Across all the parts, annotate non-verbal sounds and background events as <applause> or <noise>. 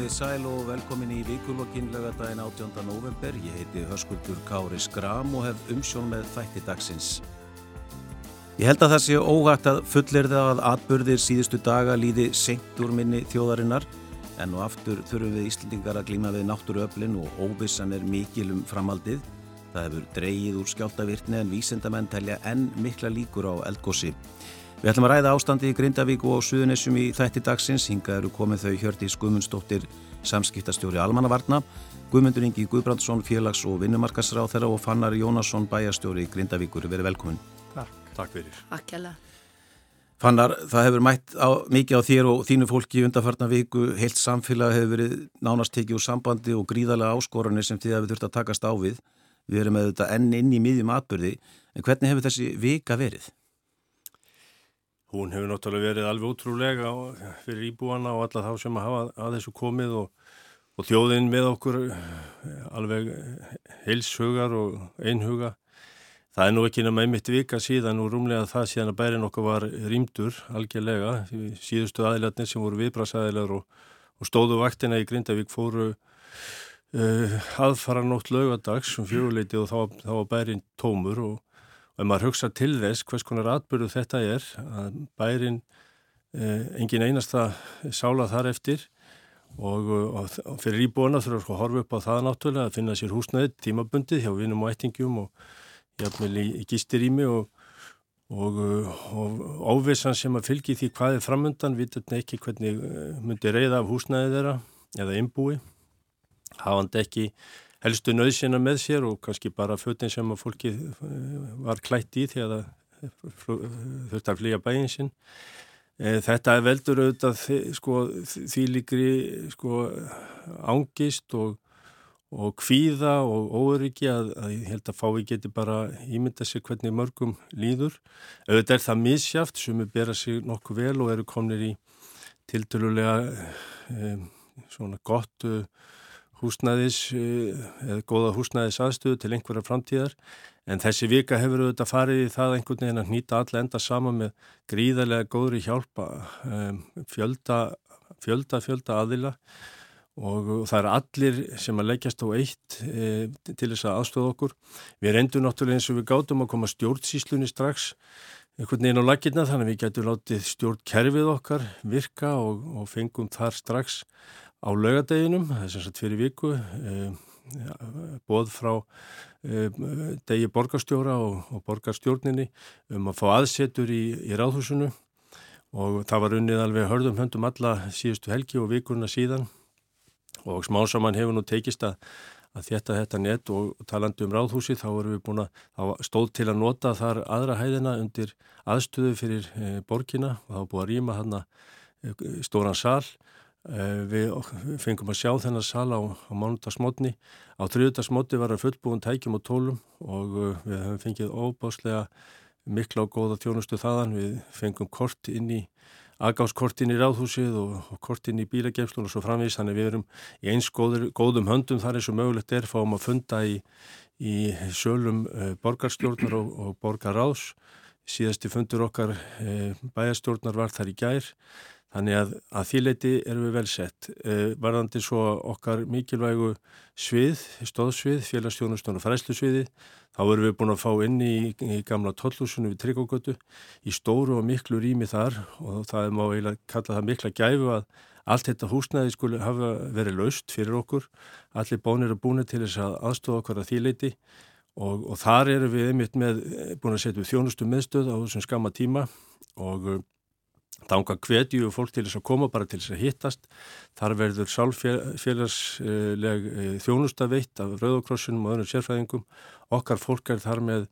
komið sæl og velkomin í vikulokkin lögadaginn 18. november. Ég heiti Hörskuldur Kári Skram og hef umsjón með þætti dagsins. Ég held að það sé óhægt að fullir það að atbyrðir síðustu daga líði seint úr minni þjóðarinnar en og aftur þurfum við Íslandingar að glíma við náttúruöflin og óvissan er mikil um framaldið. Það hefur dreyið úr skjáltavirtni en vísendamenn telja enn mikla líkur á eldgósi. Við ætlum að ræða ástandi í Grindavík og Suðunessum í þætti dagsins. Hinga eru komið þau hjörti Guðmundsdóttir samskiptastjóri Almannavarna, Guðmundur Ingi Guðbrandsson félags- og vinnumarkasráð þeirra og Fannar Jónasson bæjastjóri í Grindavíkur. Verið velkomin. Takk. Takk fyrir. Akkjala. Fannar, það hefur mætt á, mikið á þér og þínu fólki í undarfarna viku. Heilt samfélag hefur verið nánast tekið úr sambandi og gríðarlega áskoranir sem þið hefur þurft að takast á við. Við erum með þetta enn inn í miðjum atbyrði. En hvernig hefur þessi vika verið? Hún hefur náttúrulega verið alveg ótrúlega fyrir íbúana og alla þá sem hafa að þessu komið og, og þjóðinn með okkur eh, alveg heilshugar og einhuga. Það er nú ekki nema einmitt vika síðan og rúmlega það síðan að bærin okkur var rýmdur algjörlega. Síðustu aðilatnir sem voru viðbrasaðilar og, og stóðu vaktina í Grindavík fóru uh, aðfara nótt lögadags um fjöguleiti og þá, var bærin tómur og ef maður hugsa til þess hvers konar atbyrðu þetta er að bærin eh, engin einasta sála þar eftir og, og, og fyrir íbúana þurfa að horfa upp á það náttúrulega að finna sér húsnæðið tímabundið hjá vinum og ættingum og jafnvel í, í gistirími og, og óvissan sem að fylgi því hvað er framöndan vitur ekki hvernig eh, myndi reyða af húsnæðið þeirra eða innbúi hafandi ekki helstu nöðsina með sér og kannski bara fötin sem að fólki eh, var klætt í að það þurfti að flýja bæinn sinn. Eh, þetta er veldur auðvitað sko, því líkri sko, ángist og, og kvíða og óöryggi að, að ég held að fái geti bara ímynda sig hvernig mörgum líður. Auðvitað er það misjáft sem er berað sig nokkuð vel og eru komnir í tiltölulega um, svona gott húsnæðis eh, eða góða húsnæðis aðstöðu til einhverja framtíðar en þessi vika hefur auðvitað farið í það einhvern veginn að nýta alla enda sama með gríðarlega góðri hjálpa um, fjölda, fjölda, fjölda aðila og, það er allir sem að leggjast á eitt e, til þess að aðstöða okkur. Við reyndum náttúrulega eins og við gátum að koma stjórnsíslunni strax einhvern veginn á lakirna þannig að við getum látið stjórnkerfið okkar virka og, og fengum þar strax á laugadeginum, sem sagt fyrir viku, e, bóð frá e, degi borgarstjóra og, og borgarstjórninni um að fá aðsetur í, í ráðhúsinu. Og það var unnið alveg hörðum höndum alla síðustu helgi og vikurna síðan. Og smásamann hefur nú teikist að, að þetta þetta nett og talandi um ráðhúsi þá erum við búin að, stóð til að nota þar aðra hæðina undir aðstöðu fyrir e, borgina. Og þá búið að rýma hann að stóran Eh, við fengum að sjá þennan sal á, á mánudagsmotni. Á þriðdagsmotni var það fullbúin tækjum og tólum og eh, við hefum fengið óbáslega mikla og góða þjónustu þaðan. Við fengum kort inn í aðgáðskort inn í ráðhúsið og, kort inn í bílagemslun og svo framvís. Þannig við erum í eins góður, góðum höndum þar eins og mögulegt er fáum að funda í, í sölum uh, borgarstjórnar og, og borgarráðs. Síðasti fundur okkar bæjarstjórnar var þar í gær. Þannig að, að þýleiti erum við vel sett. Uh, varðandi svo okkar mikilvægu svið, stóðsvið, félagsstjónustónu og fræslusviði, þá erum við búin að fá inn í, í gamla tollúsunu við Tryggogötu í stóru og miklu rými þar og það er má eiginlega kalla það mikla gæfu að allt þetta húsnæði skulle hafa verið laust fyrir okkur. Allir bónir er búin til þess að aðstofa okkar að þýleiti og, og þar erum við einmitt með búin að setja þjónustu meðstöð á þessum skama tíma og Þánga hvetju fólk til þess að koma bara til þess að hittast. Þar verður sálfélagsleg eh, þjónustaveitt af Rauðokrossunum og öðrum sérfræðingum. Okkar fólk er þar með,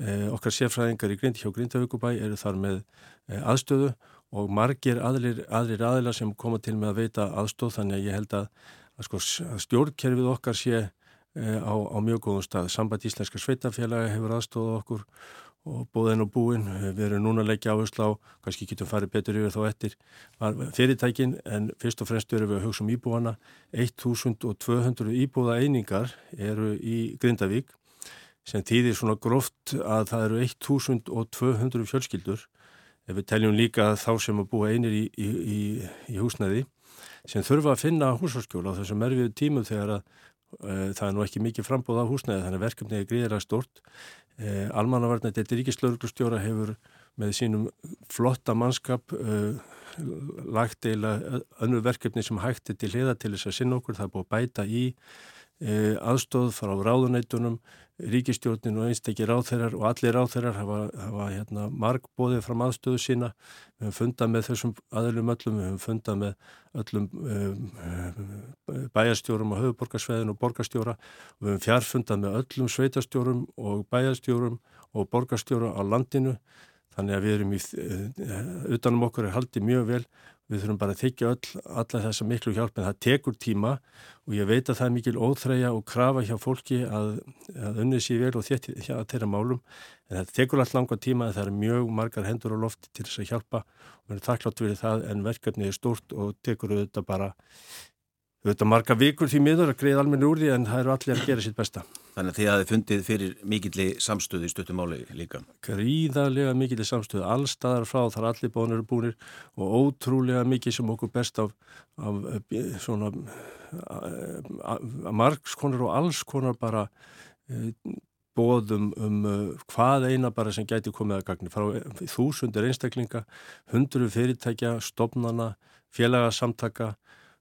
eh, okkar sérfræðingar í Grindi hjá Grindavíkubæ eru þar með eh, aðstöðu og margir aðrir, aðrir aðila sem koma til með að veita aðstóð þannig að ég held að, að, sko, að stjórnkerfið okkar sé á, á mjög góðum stað. Samband Íslenska Sveitafélagi hefur aðstóð okkur og búðin og búin. Við erum núna að leggja áherslu á, kannski getum farið betur yfir þá eftir fyrirtækin en fyrst og fremst erum við að hugsa um íbúana. 1200 íbúða einingar eru í Grindavík sem týðir svona gróft að það eru 1200 fjölskyldur ef við teljum líka þá sem að búa einir í, í, í, í húsnæði sem þurfa að finna húsarskjóla á þessum erfiðu tímum þegar að það er nú ekki mikið frambóð á húsnæði þannig að verkefni er gríðilega stort uh, Almannavarnir, þetta er ríkislauglustjóra hefur með sínum flotta mannskap uh, lagt eila önnu verkefni sem hægti til hliða til þess að sinna okkur, það er búið að bæta í aðstóð frá ráðunætunum ríkistjórnin og einstakir ráþeirar og allir ráþeirar hafa, hafa hérna, marg bóðið fram aðstöðu sína. Við höfum fundað með þessum aðlum öllum við höfum fundað með öllum um, bæjarstjórum á höfuborgarsveðin og borgarstjóra. Við höfum fjarfundað með öllum sveitastjórum og bæjarstjórum og borgarstjóra á landinu. Þannig að við erum í, utanum okkur er haldið mjög vel, við þurfum bara að þykja öll, alla þessa miklu hjálp en það tekur tíma og ég veit að það er mikil óþræja og krafa hjá fólki að, að unnið sér vel og þetta hjá þeirra málum. En það tekur allt langa tíma en það er mjög margar hendur á lofti til þess að hjálpa. Og við erum þakklátt fyrir það en verkefni er stort og tekur auðvitað bara auðvitað marga vikur því miður að greið almenna úr því en það eru allir að gera sitt besta. Þannig að þið hafið fundið fyrir mikilli samstöðu í stöttumáli líka? Gríðarlega mikilli samstöðu, allstaðar frá þar allir bónir eru búinir og ótrúlega mikið sem okkur best af, af svona margskonar og allskonar bara bóðum um hvað eina bara sem gæti komið að gagni frá þúsundir einstaklinga, hundru fyrirtækja, stopnana, félagasamtaka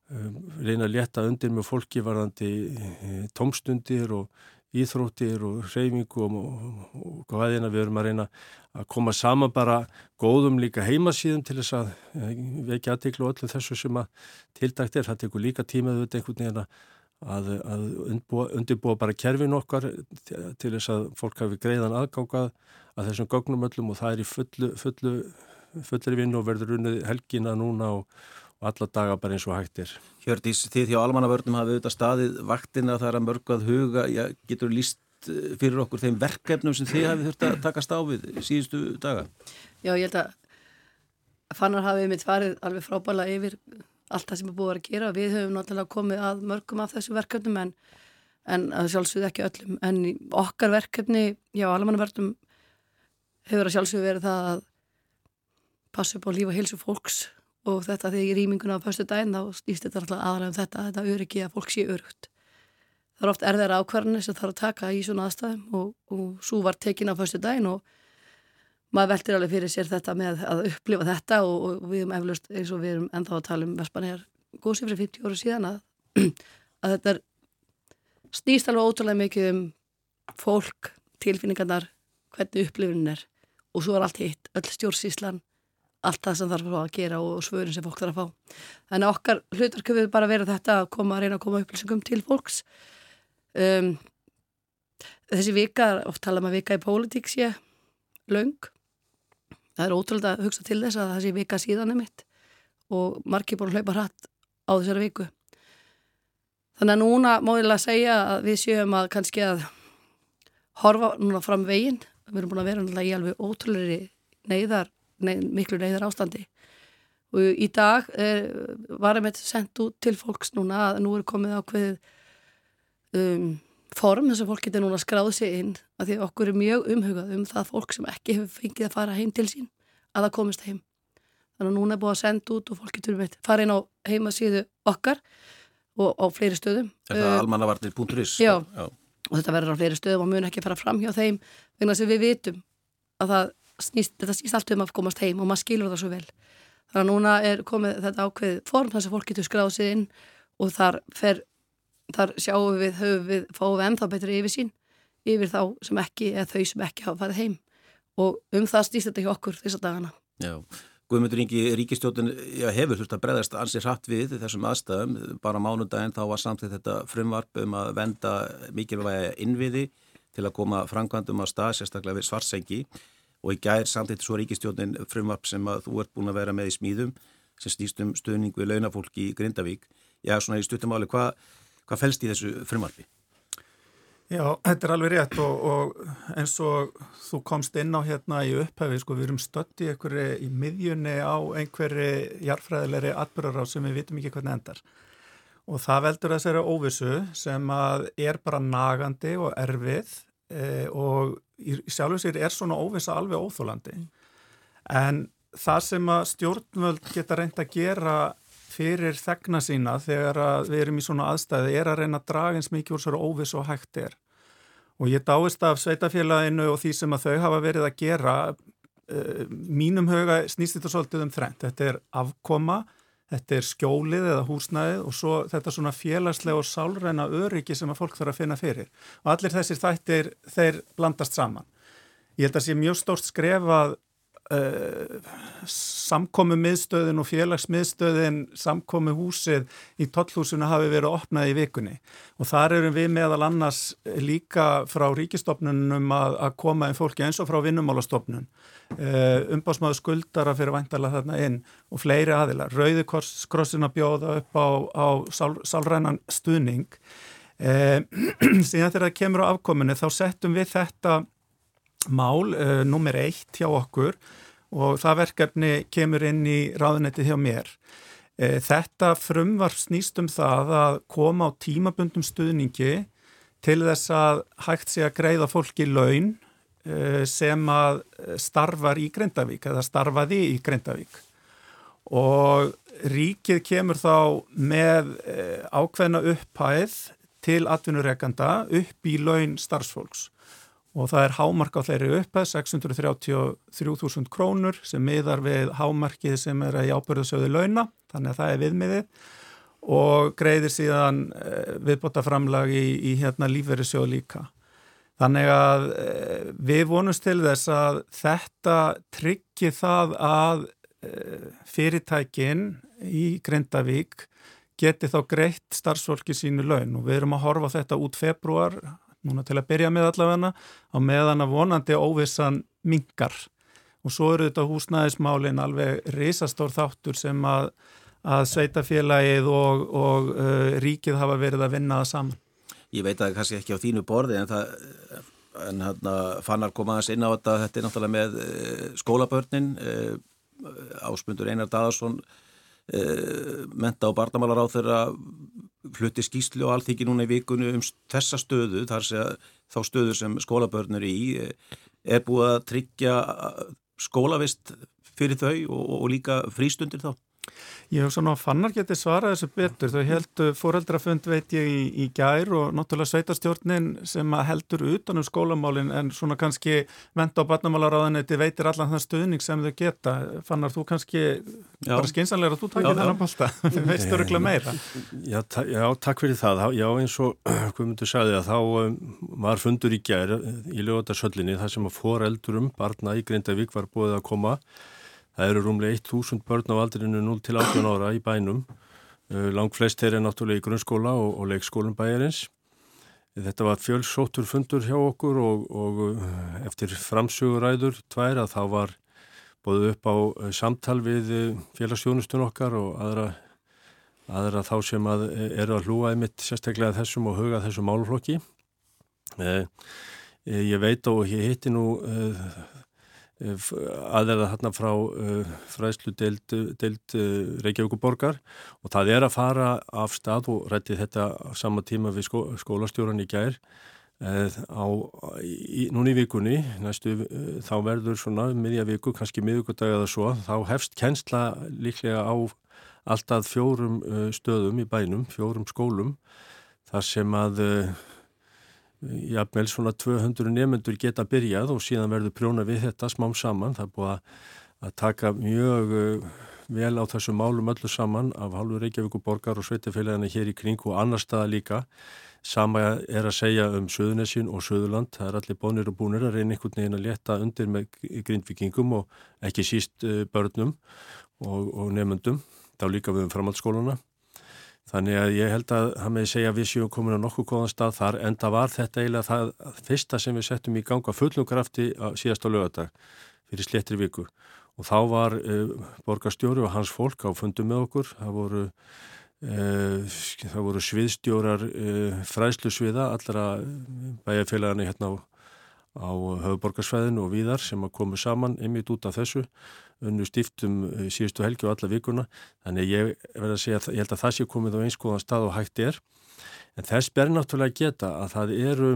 reyna að leta undir með fólki varðandi e, tómstundir og íþróttir og hreyfingu og, og, og hvað eina við erum að reyna að koma saman bara góðum líka heimasíðum til þess að e, vekja aðtiklu og öllu þessu sem að tildagt er. Það tekur líka tímaðu einhvern veginn að, að undirbúa bara kerfin okkar til þess að fólk hafi greiðan aðgákað að þessum gögnum öllum og það er í fullu, fullu, fullri vinn og verður unnið helgina núna og og alla daga bara eins og hægtir. Hjördís, þið hjá almannavörnum hafið auðvitað staðið vaktina þar að mörgu að huga, já, getur líst eh, fyrir okkur þeim verkefnum sem þið hafið þurft að taka stáfið síðustu daga? Já, ég held að fannar hafið mitt farið alveg frábæla yfir allt það sem er búið að gera. Við höfum náttúrulega komið að mörgum af þessu verkefnum en, en sjálfsögðu ekki öllum. En okkar verkefni, já, almannavörnum hefur að sjálfsögðu verið það að passa upp á líf og hilsu fólks og þetta þegar ég rýminguna á fyrstu daginn þá stýst þetta alltaf aðalega um þetta þetta öryggi að fólk sé örugt það er oft erðara ákvarðanir sem þarf að taka í svona aðstæðum og, og svo var tekin á fyrstu daginn og maður veltir alveg fyrir sér þetta með að upplifa þetta og, og við erum eflust eins og við erum ennþá að tala um Vespanjar góðsif fyrir 50 óru síðan að, <clears throat> að þetta er stýst alveg ótrúlega mikið um fólk, tilfinningarnar hvernig upplifunin er. Og svo er allt hitt, öll stjórnsíslan allt það sem þarf að gera og svörin sem fólk þarf að fá. Þannig að okkar hlutarköfið bara verið þetta að koma að reyna að koma upplýsingum til fólks. Um, þessi vika, oft tala maður vika í pólitík sé, laung. Það er ótrúlega að hugsa til þess að þessi vika síðan er mitt og margir búin að hlaupa hratt á þessari viku. Þannig að núna móðilega að segja að við séum að kannski að horfa núna fram veginn. Við erum búin að vera í alveg ótrúlega neyðar miklu neyðar ástandi og í dag er, var einmitt sendt út til fólks núna að nú er komið ákveð um, form þess að fólk getur núna skráð sér inn að því okkur er mjög umhugað um það fólk sem ekki hefur fengið að fara heim til sín að það komist heim. Þannig að núna er búið að senda út og fólk getur með fara inn á heimasíðu okkar og á fleiri stöðum. Er það uh, almannavarnir.is? Já, já, og þetta verður á fleiri stöðum og mun ekki fara fram hjá þeim vegna sem við vitum að það snýst, þetta snýst allt um að komast heim og maður skilur það svo vel. Þannig að núna er komið þetta ákveð form þess að fólk getur skráð sér inn og þar, fer, þar sjáum við, höfum við, fáum við ennþá betri yfir sín, yfir þá sem ekki eða þau sem ekki hafa farið heim og um það snýst þetta ekki okkur þessa dagana. Já, Guðmundur Ingi, Ríkistjótin hefur þurft að breyðast ansið hratt við þessum aðstæðum, bara mánudaginn þá var samtidig þetta frumvarp um að venda mikilvæga innviði til að koma framkvæmdum á stað, sérstaklega við svarsengi og í gær samtitt svo ríkistjónin frumvarp sem að þú ert búin að vera með í smíðum sem snýst um stöðning við launafólki í Grindavík. Já, svona í stuttumáli, hvað hva fælst í þessu frumvarpi? Já, þetta er alveg rétt og, og eins og þú komst inn á hérna í upphæfi, sko, við erum stötti í miðjunni á einhverju jarfræðilegri atbyrgar á sem við vitum ekki hvernig endar. Og það veldur þessari óvissu sem að er bara nagandi og erfið e, og í sjálfu sér er svona óvisa alveg óþólandi mm. en það sem að stjórnvöld geta reynd að gera fyrir þegna sína þegar við erum í svona aðstæði er að reyna að draga eins mikið úr svo óviss og hægt er. Og ég dáist af sveitafélaginu og því sem að þau hafa verið að gera, uh, mínum höga snýst þetta svolítið um þrengt. Þetta er afkoma, þetta er skjólið eða húsnæðið og svo þetta svona félagslega og sálræna öryggi sem að fólk þarf að finna fyrir. Og allir þessir þættir, þeir blandast saman. Ég held að það sé mjög stórt skrefað Uh, samkomi miðstöðin og félagsmiðstöðin samkomi húsið í tollhúsinu hafi verið opnað í vikunni. Og þar erum við meðal annars líka frá ríkistofnunum að, að koma einn fólki eins og frá vinnumálastofnun. Uh, umbásmaður skuldara fyrir vantala þarna inn og fleiri aðila Rauðikrossin að bjóða upp á, á sál, sálrænan stuðning. Uh, <clears throat> síðan þegar það kemur á afkominu þá settum við þetta mál, uh, nummer eitt hjá okkur og það verkefni kemur inn í ráðunetti hjá mér. Uh, þetta frumvarf snýst um það að koma á tímabundum stuðningi til þess að hægt sé að greiða fólki laun uh, sem að starfar í Grindavík eða starfaði í Grindavík og ríkið kemur þá með ákveðna upphæð til atvinnureikanda upp í laun starfsfólks og það er hámark á þeirri uppað 633.000 krónur sem miðar við hámarkið sem er í ábyrðasöðu launa, þannig að það er viðmiðið og greiðir síðan eh, viðbota framlag í, í hérna lífverðisjóð líka. Þannig að eh, við vonumst til þess að þetta tryggi það að eh, fyrirtækin í Grindavík geti þá greitt starfsfólki sínu laun og við erum að horfa þetta út februar núna til að byrja með allavegna á meðan að vonandi óvissan mingar og svo eru þetta húsnæðismálin alveg risastór þáttur sem að, að sveitafélagið og, og uh, ríkið hafa verið að vinna það saman. Ég veit að kannski ekki á þínu borði en það en hérna fannar komaðast inn á þetta þetta er náttúrulega með uh, skólabörnin uh, ásmundur Einar Dadarsson uh, menta og barnamálar á þeirra flutti skýslu og allþyggi núna í vikunni um þessa stöðu, þar sé að þá stöðu sem skólabörnur í er búið að tryggja skólavist fyrir þau og, og líka frístundir þá? Ég hef svona fannar getið svarað þessu betur. Þau heldur fóreldrafund veit ég í, í gær og náttúrulega sveitarstjórnin sem heldur utanum skólamálin en svona kannski venda á barnamálaráðaneti veitir allan þann stuðning sem þau geta. Fannar þú kannski já. bara skeinsanlega að þú takir þennan pálta. <laughs> Þau veistur ykkur meira. Já, já, takk fyrir það. Já, eins og <clears throat> Guðmundur sagði að þá um, var fundur í gær í lögatarsöllinni þar sem að fóreldurum barna í Grindavík var búið að koma Það eru rúmlega 1000 börn á aldrinu 0 til 18 ára í bænum. Uh, Lang flest er náttúrulega í grunnskóla og, og leikskólum bæjarins. Þetta var fjölsóttur fundur hjá okkur og, og uh, eftir framsuguræður tvær að þá var bóðu upp á uh, samtal við félagsjónustun okkar og aðra, aðra þá sem að eru að hlúa einmitt sérstaklega þessum og huga þessum málflokki. Ég veit og ég hitti nú aðeða þarna frá uh, fræslu deild, deild uh, Reykjavíkuborgar og það er að fara af stað og rætti þetta sama tíma við skó, skólastjóran í gær uh, á, í, núni í vikunni. Næstu þá verður svona miðja viku, kannski miðugudag eða svo, þá hefst kennsla líklega á alltaf fjórum stöðum í bænum, fjórum skólum þar sem að jafnvel svona 200 nefnendur geta byrjað og síðan verður prjóna við þetta smám saman. Það er búið að taka mjög uh, vel á þessu málum öllu saman af halvu Reykjavík og borgar og sveitafélagina hér í kring og annar staða líka. Sama er að segja um Suðunessin og Suðurland. Það er allir bónir og búnir að reyna einhvern veginn að leta undir með grindvikingum og ekki síst uh, börnum og, og nefnendum. Þá líka við um framhaldsskóluna. Þannig að ég held að það með segja við séum komin á nokkuð góðan stað þar en það var þetta eiginlega það fyrsta sem við settum í ganga fullum krafti síðast á lögadag fyrir slettri viku. Og þá var uh, borgarstjóri og hans fólk á fundum með okkur, það voru, uh, það voru sviðstjórar uh, fræslusviða allra bæjarfélagana hérna á, á höfuborgarsvæðinu og víðar sem komu saman einmitt út af þessu unnu stiftum eh, síðustu helgi og alla vikuna. Þannig ég verði að segja, ég held að það sé komið á einskoðan stað og hægt er. En þess ber náttúrulega geta að það eru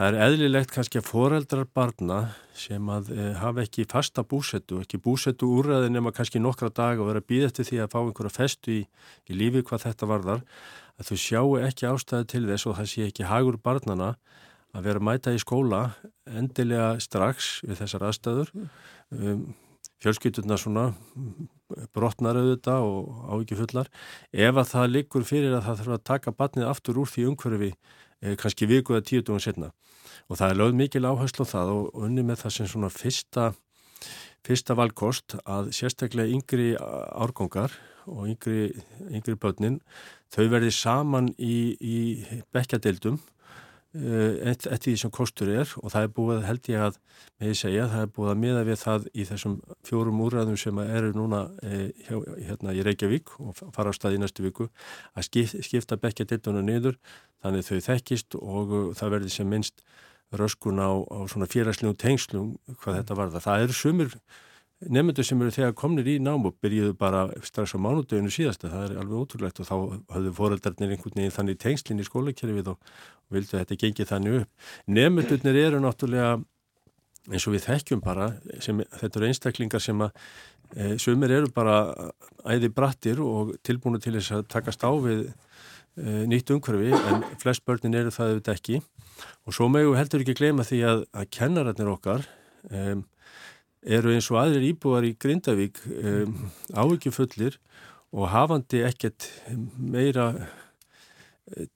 það er eðlilegt kannski að foreldrar barna sem að e, hafa ekki fasta búsettu, ekki búsettu úrraði nema kannski nokkra dag og vera býð eftir því að fá einhverja festu í, í lífi hvað þetta varðar, að þau sjáu ekki ástæði til þess og það sé ekki hagur barnana að vera mæta í skóla endilega strax við þessar aðstæður. Um, fjölskytturna svona brotnar auðvitað og ávikið ef að það liggur fyrir að það þarf að taka barnið aftur úr því umhverfi eh, kannski viku eða tíu dugum setna og það er lögð mikil áherslu á það og unni með það sem svona fyrsta, fyrsta valkost að sérstaklega yngri árgongar og yngri, yngri börnin þau verði saman í, í bekkjadeildum eftir því sem kostur er og það er búið held ég að með því segja það er búið að miða við það í þessum fjórum úræðum sem eru núna e, hjá, hérna í Reykjavík og fara á stað í næstu viku að skipta bekkjadeilduna niður þannig þau þekkist og það verði sem minnst röskun á, á svona félagslegum tengslum hvað þetta var það. Það eru sumir nefnendur sem eru þegar komnir í nám og byrjuðu bara strax á mánudöginu síðasta, það er alveg ótrúlegt og þá hafðu foreldarnir einhvern veginn þannig tengslinn í skólakerfið og, og vildu að þetta gengi þannig upp. Nefnendurnir eru náttúrulega eins og við þekkjum bara, sem, þetta eru einstaklingar sem að e, sumir eru bara æði brattir og tilbúinu til þess að takast á við e, nýtt umhverfi en flest börnin eru það auðvitað ekki Og svo við heldur ekki gleyma því að, að kennararnir okkar um, eru eins og aðrir íbúar í Grindavík um, ávikið og hafandi ekkert meira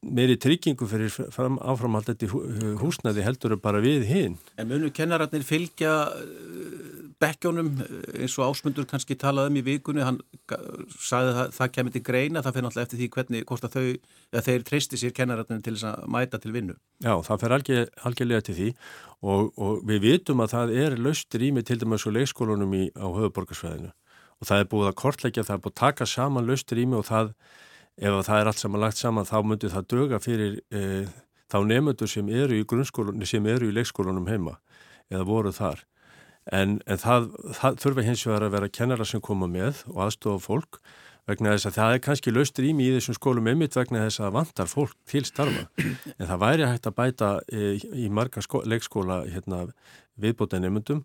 meiri tryggingu fyrir fram, áframhaldandi húsnaði heldur bara við hinn. En munu kennararnir fylgja bekkjónum eins og ásmundur kannski talaðum í vikunni, hann sagði að það kemur til greina, það fyrir náttúrulega eftir því hvernig hvort að þau, að þeir treysti sér kennararnir til þess að mæta til vinnu. Já, það fyrir algjör, algjörlega til því og, og við vitum að það er laust rými til dæmis og leikskólunum í, á höfuborgarsvæðinu og það er búið að kortleggja, það er búið að taka saman laust rými og það, ef það er allt saman lagt saman þá myndir það döga fyrir e, þá nefnendur sem eru í grunnskólunum, sem eru í leikskólunum heima eða voru þar. En, en það, það þurfa hins vegar að vera kennara sem koma með og aðstofa fólk vegna þess að það er kannski löst rými í þessum skólum einmitt vegna þess að vantar fólk til starfa. <clears throat> En það væri hægt að bæta í, í marga leikskóla hérna, viðbóta nefndum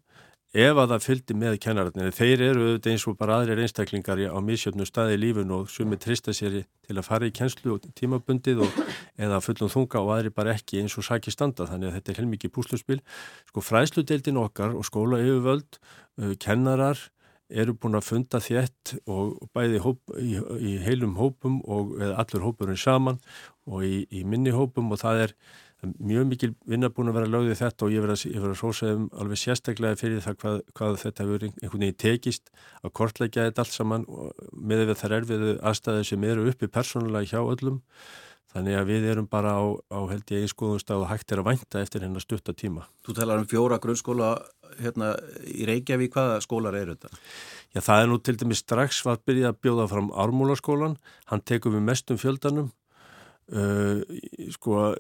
ef að það fylgdi með kennararnir. Þeir eru auðvitað eins og bara aðrir einstaklingar á misjöfnu staði í lífun og sumi trista sér til að fara í kennslu og tímabundið og, eða fullum þunga og aðri bara ekki eins og sæki standa. Þannig að þetta er heilmikið púsluspil. Sko fræsludeildin okkar og skóla yfirvöld, kennarar eru búin að funda þétt og bæði hóp, í, í heilum hópum og allur hópurinn saman og í, í minni hópum og það er mjög mikil vinna búin að vera lögðið þetta og ég verði að sósa um alveg sérstaklega fyrir það hvað, hvað þetta hefur einhvern veginn tekist að kortleggja þetta allt saman með því að það er erfiðu aðstæði sem eru uppi persónulega hjá öllum þannig að við erum bara á, á held ég einskoðumstað og hægt er að vænta eftir hennar stutta tíma. Þú talar um fjóra grunnskóla hérna í Reykjavík, hvaða skólar eru þetta? Já það er nú til dæmis strax var byrjað að bjóða fram Ármúlaskólan, hann tekum við mestum fjöldanum Uh, sko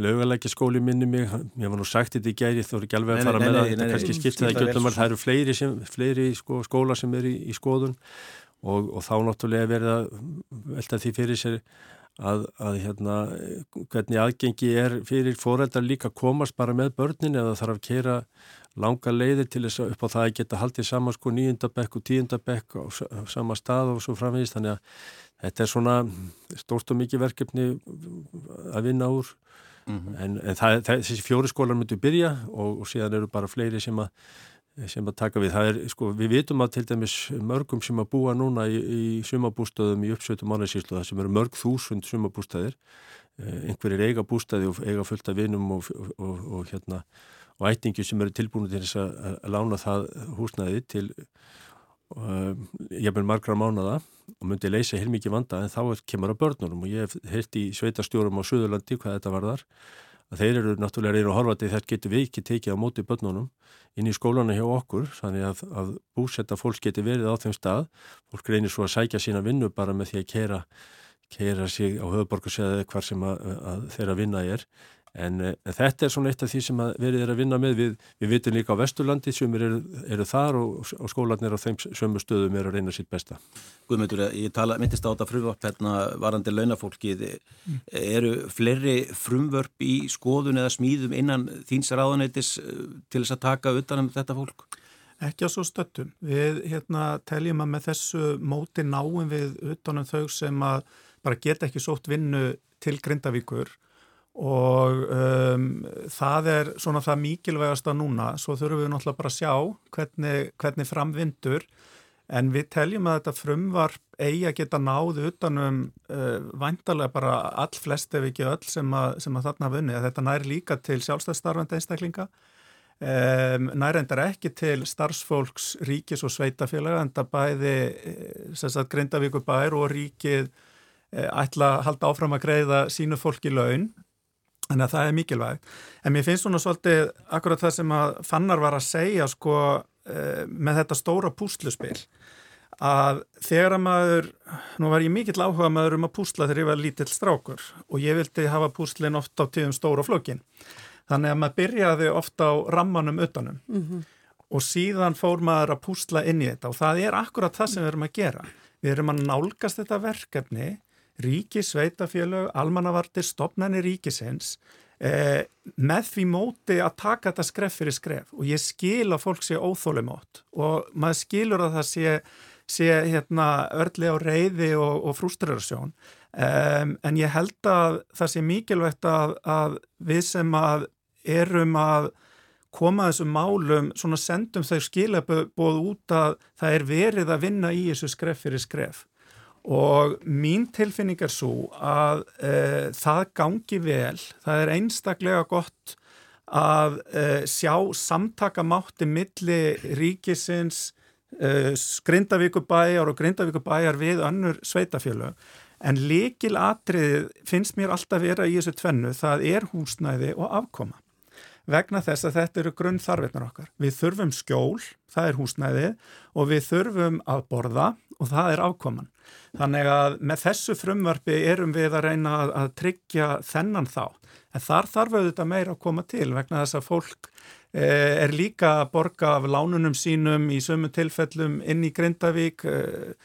laugalækja skóli minni mig ég var nú sagt þetta í gæri þú eru ekki alveg að fara nei, nei, með það kannski skiptir það ekki öllum það eru fleiri, sem, fleiri sko, skóla sem eru í, í skoðun og, og þá náttúrulega verða velta því fyrir sér að, að hérna hvernig aðgengi er fyrir fóreldar líka komast bara með börnin eða þarf að kera langa leiðir til þess að upp á það að geta haldið saman sko nýjundabekk og tíundabekk á sama stað og svo framvegist þannig að þetta er svona stórt og mikið verkefni að vinna úr mm -hmm. en, en það, það, þessi fjóri skólar myndu byrja og, og síðan eru bara fleiri sem að, sem að taka við. Er, sko, við vitum að til dæmis mörgum sem að búa núna í, í sumabústöðum í uppsveitum mánarsýslu það sem eru mörg þúsund sumabústöðir eh, einhverjir eiga bústöði og eiga fullt af vinum og, og, og hérna og ættingi sem eru tilbúinu til þess að, lána það húsnæði til er með margra mánada og myndi leysa heilmikið vanda en þá kemur að börnunum. Og ég hef heilt í sveitarstjórum á Suðurlandi hvað þetta var þar að þeir eru náttúrulega reynu að horfa til þetta getur við ekki tekið á móti börnunum inn í skólanu hjá okkur þannig að, að búsetta fólks getur verið á þeim stað. Fólk reynir svo að sækja sína vinnu bara með því að keira, keira sig á höfuborgarsæði hvar sem að, að þeirra vinna er En, eh, en þetta er svona eitt af því sem verið er að vinna með. Við, við vitum líka á Vesturlandi sem eru, eru þar og, og skólanir á þeim sömu stöðum er að reyna sitt besta. Guðmyndur, ég tala, myndist á þetta frumvart hérna varandi launafólkið. Mm. Eru fleiri frumvörp í skoðun eða smíðum innan þýns ráðanætis eh, til þess að taka utanum þetta fólk? Ekki á svo stöttum. Við hérna, teljum að með þessu móti náum við utanum þau sem að bara geta ekki sótt vinnu til Grindavíkur og um, það er svona það mikilvægast að núna, svo þurfum við náttúrulega bara að sjá hvernig, hvernig framvindur en við teljum að þetta frumvarp eigi að geta náðu utanum uh, vantarlega bara all flest ef ekki öll sem að, sem að þarna vunni, að þetta næri líka til sjálfstæðstarfandi einstaklinga. Um, næri endar ekki til starfsfólks, ríkis og sveitafélaga en það bæði uh, Grindavíkur bær og ríkið uh, ætla að halda áfram að greiða sínu fólki laun Þannig að það er mikilvægt. En mér finnst svona svolítið akkurat það sem að Fannar var að segja sko uh, með þetta stóra púsluspil að þegar að maður, nú var ég mikill áhuga maður um að púsla þegar ég var lítill strákur og ég vildi hafa púslinn ofta á tíðum stóra flokkin. Þannig að maður byrjaði ofta á rammanum utanum mm -hmm. og síðan fór maður að púsla inn í þetta og það er akkurat það sem við erum að gera. Við erum að nálgast þetta verkefni ríki, sveitafélög, almannavartir, stopnarnir ríkisins eh, með því móti að taka þetta skref fyrir skref. Og ég skil að fólk sé óþólumót og maður skilur að það sé, sé hérna, örli á reyði og, og frústrarasjón um, en ég held að það sé mikilvægt að, að við sem að erum að koma þessum málum, svona sendum þau skilabóð út að það er verið að vinna í þessu skref fyrir skref og mín tilfinning er svo að e, það gangi vel, það er einstaklega gott að e, sjá samtakamátti milli ríkisins, e, Grindavíkubæjar og Grindavíkubæjar við önnur sveitafjölu en likil atrið finnst mér alltaf vera í þessu tvennu, það er húsnæði og afkoma. Vegna þess að þetta eru grunnþarfinnar okkar. Við þurfum skjól, það er húsnæði og við þurfum að borða og það er afkoman. Þannig að með þessu frumvarfi erum við að reyna að, tryggja þennan þá. En þar þarf auðvitað meira að koma til vegna þess að fólk eh, er líka að borga af lánunum sínum í sömu tilfellum inn í Grindavík eh,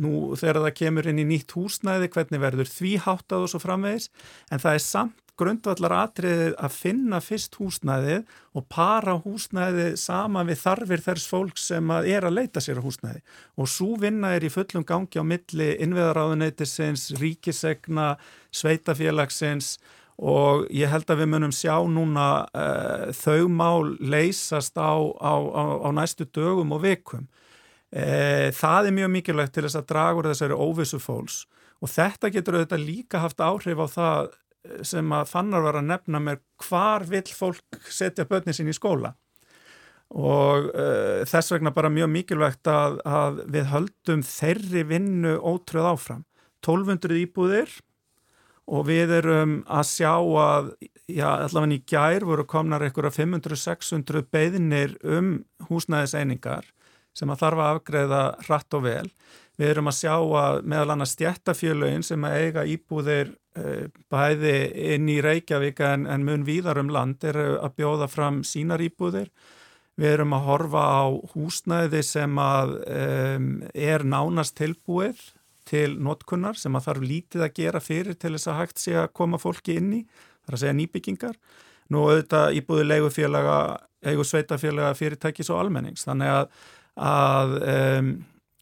nú þegar það kemur inn í nýtt húsnæði, hvernig verður því háttað og svo framvegis, en það er samt grundvallar atriðið að finna fyrst húsnæðið og para húsnæðið sama við þarfir þess fólk sem að er að leita sér á húsnæði og svo vinna er í fullum gangi á milli innviðaráðuneytisins, ríkisegna, sveitafélagsins og ég held að við munum sjá núna uh, þau mál leysast á, á, á, á næstu dögum og vikum. Uh, það er mjög mikilvægt til þess að draga úr þessari óvissu fólks. Og þetta getur auðvitað líka haft áhrif á það sem að fannar var að nefna mér hvar vill fólk setja börnin sín í skóla. Og uh, þess vegna bara mjög mikilvægt að, að við höldum þeirri vinnu ótröð áfram. 1200 íbúðir og við erum að sjá að já, allavega í gær voru komnar einhverja 500-600 beðinir um húsnæðiseiningar sem að þarf að afgreða hratt og vel Við erum að sjá að meðal annars stjættafjölögin sem að eiga íbúðir uh, bæði inn í Reykjavík en, en mun víðar um land er að bjóða fram sínar íbúðir. Við erum að horfa á húsnæði sem að um, er nánast tilbúið til notkunnar sem að þarf lítið að gera fyrir til þess að hægt sé að koma fólki inn í, þar að segja nýbyggingar. Nú auðvitað íbúði leigufélaga, eigu sveitafélaga fyrirtækis og almennings. Þannig að, að um,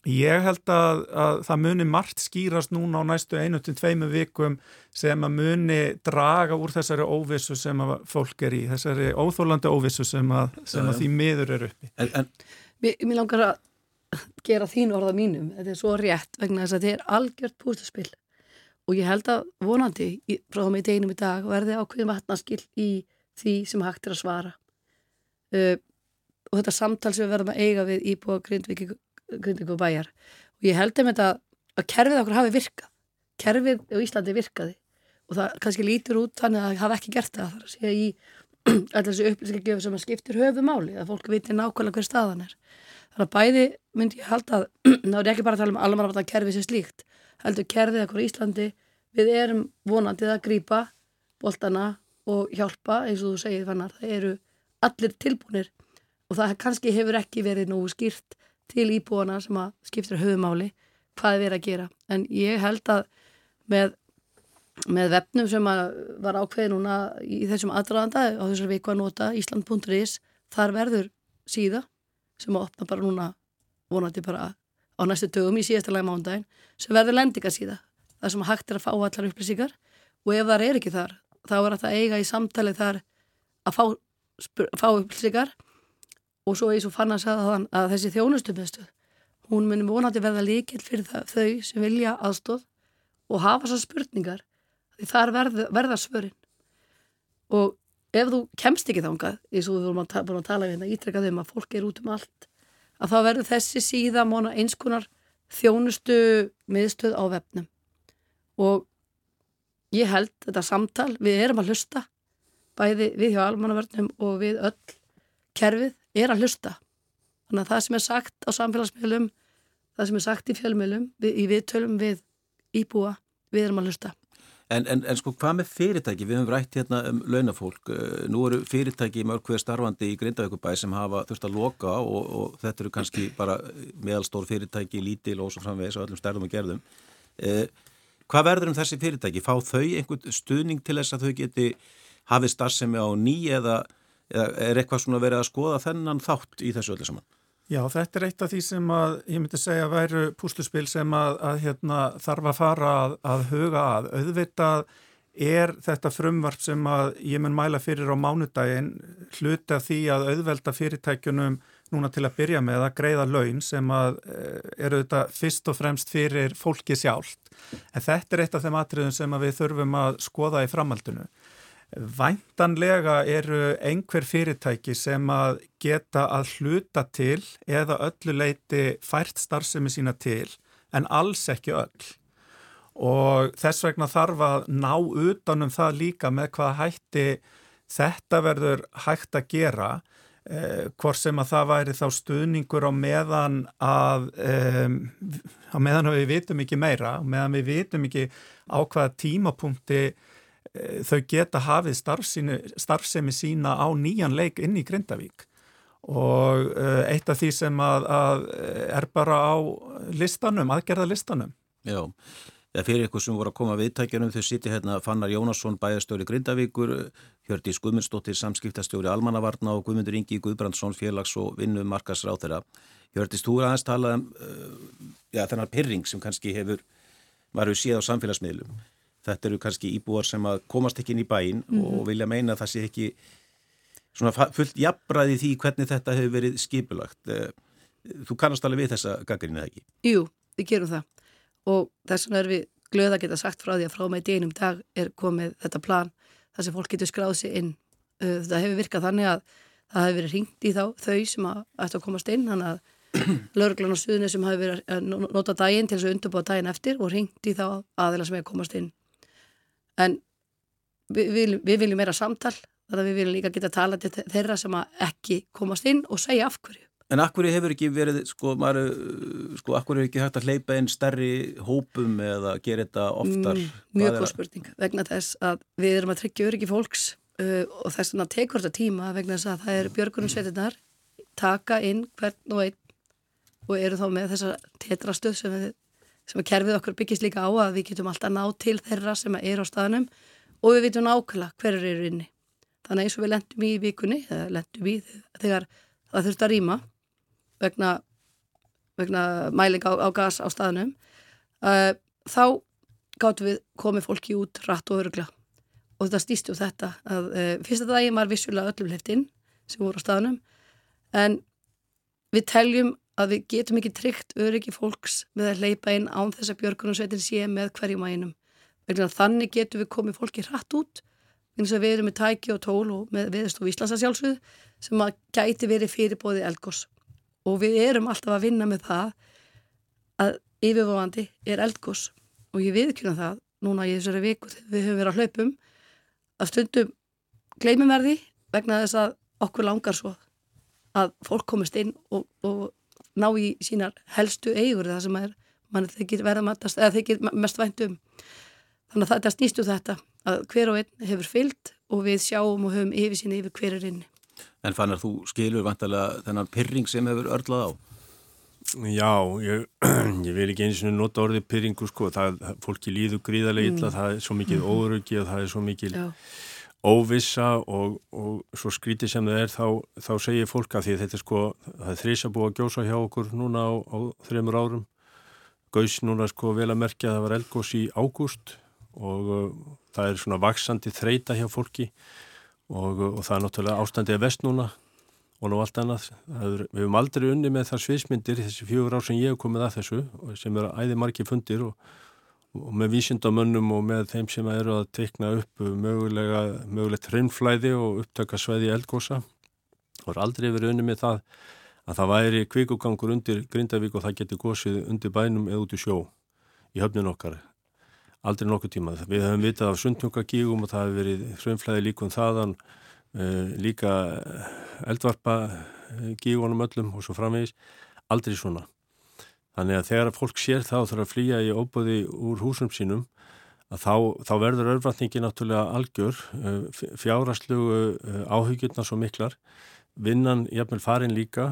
Ég held að, að það muni margt skýrast núna á næstu einu til tveimu vikum sem að muni draga úr þessari óvissu sem að fólk er í, þessari óþólandi óvissu sem að, sem að því miður eru uppi. En, en... Mér, mér langar að gera þín orða mínum, þetta er svo rétt vegna þess að þetta er algjört pústaspill og ég held að vonandi frá þá með deginum í dag verði ákveðin vatnaskill í því sem hægt er að svara. Uh, og þetta samtal sem við verðum að eiga við íbúa Grindvík og bæjar. Og ég held um þetta að kerfið okkur hafi virkað. Kerfið á Íslandi virkaði. Og það kannski lítur út þannig að það hafi ekki gert það. Þar að segja í <clears throat> alltaf þessu upplýsingagjöfu sem að skiptir höfumáli að fólk viti nákvæmlega hver staðan er. Þannig að bæði myndi ég halda að <clears throat> þá er ekki bara að tala um almanna kerfið sem slíkt heldur kerfið okkur í Íslandi. Við erum vonandið að grýpa boltana og hjálpa eins og þú segir fannar, það eru allir tilbúinir og það kannski hefur ekki verið nógu skýrt til íbúana sem að skiptir höfumáli hvað er verið að gera. En ég held að með, með vefnum sem var ákveði núna í þessum aðdraðanda á þessar viku að nota Ísland.is þar verður síða sem að opna bara núna vonandi bara á næstu dögum í síðasta lagi mándagin sem verður lendingarsíða þar sem hægt er að fá allar upplýsingar. Og ef það er ekki þar þá er það eiga í samtali þar að fá, fá upplýsingar og svo eins og fann að sagða þann að þessi þjónustumiðstöð hún munum vonandi verða líkil fyrir það, þau sem vilja aðstóð og hafa þessar spurningar því þar verða, verða svörin. Og ef þú kemst ekki þángað eins og við vorum að, að tala við hérna ítrekkað um að fólk er út um allt að þá verður þessi síða móna einskonar þjónustu miðstöð á vefnum. Og ég held þetta samtal, við erum að hlusta bæði við hjá almannavörnum og við öll kerfið er að hlusta. Þannig að það sem er sagt á samfélagsmiðlum, það sem er sagt í fjölmiðlum, við, í viðtölum við íbúa, við erum að hlusta. En, en, en sko hvað með fyrirtæki? Við höfum rætt hérna um launafólk. Eh, nú eru fyrirtæki mörg hver starfandi í Grindavíkubæ sem hafa þurft að loka og, og þetta eru kannski bara meðalstór fyrirtæki, lítil og svo framvegis og öllum stærðum og gerðum. Eh, hvað verður um þessi fyrirtæki? Fá þau einhvern stuðning til þess að þau geti hafið starfsemi á ný eða eða er eitthvað svona verið að skoða þennan þátt í þessu öllu saman? Já, þetta er eitt af því sem að ég myndi segja væru púsluspil sem að, að hérna, þarf að fara að, að huga að. Auðvitað er þetta frumvarp sem að ég mun mæla fyrir á mánudaginn hluti af því að auðvelda fyrirtækjunum núna til að byrja með að greiða laun sem að eh, eru þetta fyrst og fremst fyrir fólki sjálft. En þetta er eitt af þeim atriðum sem við þurfum að skoða í framhaldinu. Væntanlega eru einhver fyrirtæki sem að geta að hluta til eða öllu leiti fært starfsemi sína til en alls ekki öll. Og þess vegna þarf að ná utanum það líka með hvað hætti þetta verður hægt að gera eh, hvort sem að það væri þá stuðningur á meðan að eh, á meðan við vitum ekki meira, á meðan við vitum ekki á hvaða tímapunkti þau geta hafið starfsemi sína á nýjan leik inn í Grindavík og eh, eitt af því sem að, að er bara á listanum, aðgerðalistanum. Já, það fyrir ykkur sem voru að koma viðtækjunum, þau sýti hérna Fannar Jónasson, bæjarstjóri Grindavíkur, Hjördi Guðmundsdóttir, samskiptastjóri Almannavarna og Guðmundur Ingi Guðbrandsson, félags og vinnu markasráð þeirra. Hjördi, þú er aðeins talað um uh, ja, þennar pyrring sem kannski hefur varu síð á samfélagsmiðlum þetta eru kannski íbúar sem að komast ekki inn í bæin mm -hmm. og vilja meina að það sé ekki svona fullt jafnbræði því hvernig þetta hefur verið skipulagt eh, þú kannast alveg við þessa gaggarinn eða ekki? Jú, við gerum það og þess vegna er við glöða að geta sagt frá því að frá með deinum dag er komið þetta plan þar sem fólk getur skráð sér inn eh, það hefur virkað þannig að það hefur verið ringt í þá þau sem að ættu að komast inn þannig að <clears throat> lauruglan á suðunni sem hafi verið að nota daginn til þess að undurbúa daginn eftir og ringt í þá aðeila sem hefur komast inn en við, við, við viljum meira samtal þannig að við viljum líka geta tala til þeirra sem ekki komast inn og segja af hverju En hverju hefur ekki verið, sko, maður, sko, hverju hefur ekki hægt að hleypa einn stærri hópum eða gera þetta oftar? Mm, mjög góð spurning, vegna þess að við erum að tryggja öryggi fólks uh, og þess að tekur þetta tíma vegna þess að það er björgunum sveitinar taka inn hvern og einn og eru þá með þessa tetrastöð sem við sem að kerfið okkur byggist líka á að við getum alltaf ná til þeirra sem er á staðnum og við vitum nákvæmlega hverjur eru inni. Þannig eins og við lendum í vikunni, eða lendum í þegar það þurft að rýma vegna, vegna mæling á, á gas á staðnum, uh, þá gáttum við komið fólki út rætt og örugla og þetta stýsti úr þetta að uh, fyrsta daginn var vissulega öllum hliftinn sem voru á staðnum en við teljum að við getum ekki tryggt öryggi fólks með að leipa inn án þess að björgunarsveitin sé með hverjum einum. Þannig getum við komið fólki hratt út eins og við erum með tæki og tól og með viðstof Íslands að sjálfsögðu sem að gæti verið fyrirbóði eldgós og við erum alltaf að vinna með það að yfirvofandi er eldgós og ég viðkynna það núna í þessari viku þegar við höfum verið að hlaupum að stundum gleymum verði vegna þess að okkur langar svo að fólk komist inn og, og ná í sínar helstu eigur það sem er, mann þykir verða matast eða þykir mest vænt um þannig að þetta snýstu þetta að hver og einn hefur fyllt og við sjáum og höfum yfir hver er inni. En fannar þú skilur vantarlega þennan pyrring sem hefur örlað á? Já, ég, <clears throat> ég vil ekki eins og nota orðið pyrringu sko, það, fólki líður gríðarlega illa, mm. það er svo mikið mm. óöruggi og það er svo mikið Já. Óvissa og, og svo skrítið sem það er þá, þá segir fólk að því að þetta er sko, það er þrýsa búið að gjósa hjá okkur núna á, á þreymur árum, gauðs núna sko vel að merkja að það var elgós í ágúst og uh, það er svona vaksandi þreita hjá fólki og, og það er náttúrulega ástandið vest núna og nú allt annað. Er, við hefum aldrei unni með þar sviðsmyndir þessi fjögur ár sem ég hef komið að þessu sem eru æði margi fundir og, og með vísindamönnum og með þeim sem eru að teikna upp mögulega, mögulegt hreimflæði og upptöka sveiði eldgósa og er aldrei verið unni með það að það væri kvikugangur undir Grindavík og það geti gósið undir bænum eða út í sjó í höfnin okkar aldrei nokkuð tíma. Við höfum vitað af sundtungagígum og það hefur verið hrönnflæði líkum þaðan, uh, líka eldvarpa uh, gígunum öllum og svo framvegis, aldrei svona. Þannig að þegar fólk sér þá þarf að flýja í óbúði úr húsum sínum, að þá, þá verður örvatningi náttúrulega algjör, uh, fjárastlugu áhuggjurna svo miklar, vinnan jafnvel farin líka,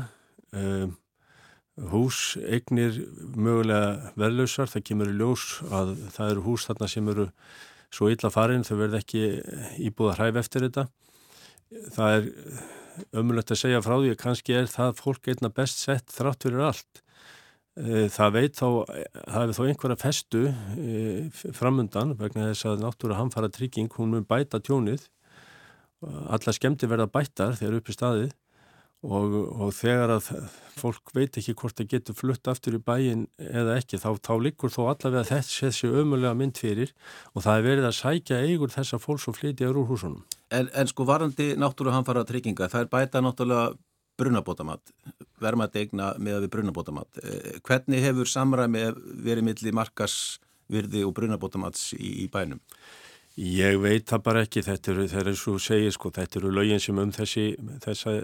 hús eignir mögulega verðlausar, það kemur í ljós að það eru hús þarna sem eru svo illa farin, þau verð ekki íbúða hræf eftir þetta. Það er ömulegt að segja frá því að kannski er það fólk einna best sett þrátt fyrir allt það veit þá það er þó einhverja festu e, framundan vegna þess að náttúru hamfara trygging, hún mun bæta tjónið alla skemmti verða bættar þegar uppi staðið og, og þegar að fólk veit ekki hvort það getur flutt aftur í bæin eða ekki þá, þá likur þó allavega þess þessi ömulega mynd fyrir og það er verið að sækja eigur þessa fólks og flytja úr húsunum. En, en sko varandi náttúru hanfara trygginga, það er bæta náttúrulega brunabótamatt, vermaði eigna með við brunabótamatt. Eh, hvernig hefur samræmi verið milli markasvirði og brunabótamats í, í bænum? Ég veit það bara ekki, þetta eru, það er eins og segið sko, þetta eru lögin sem um þessi, þessa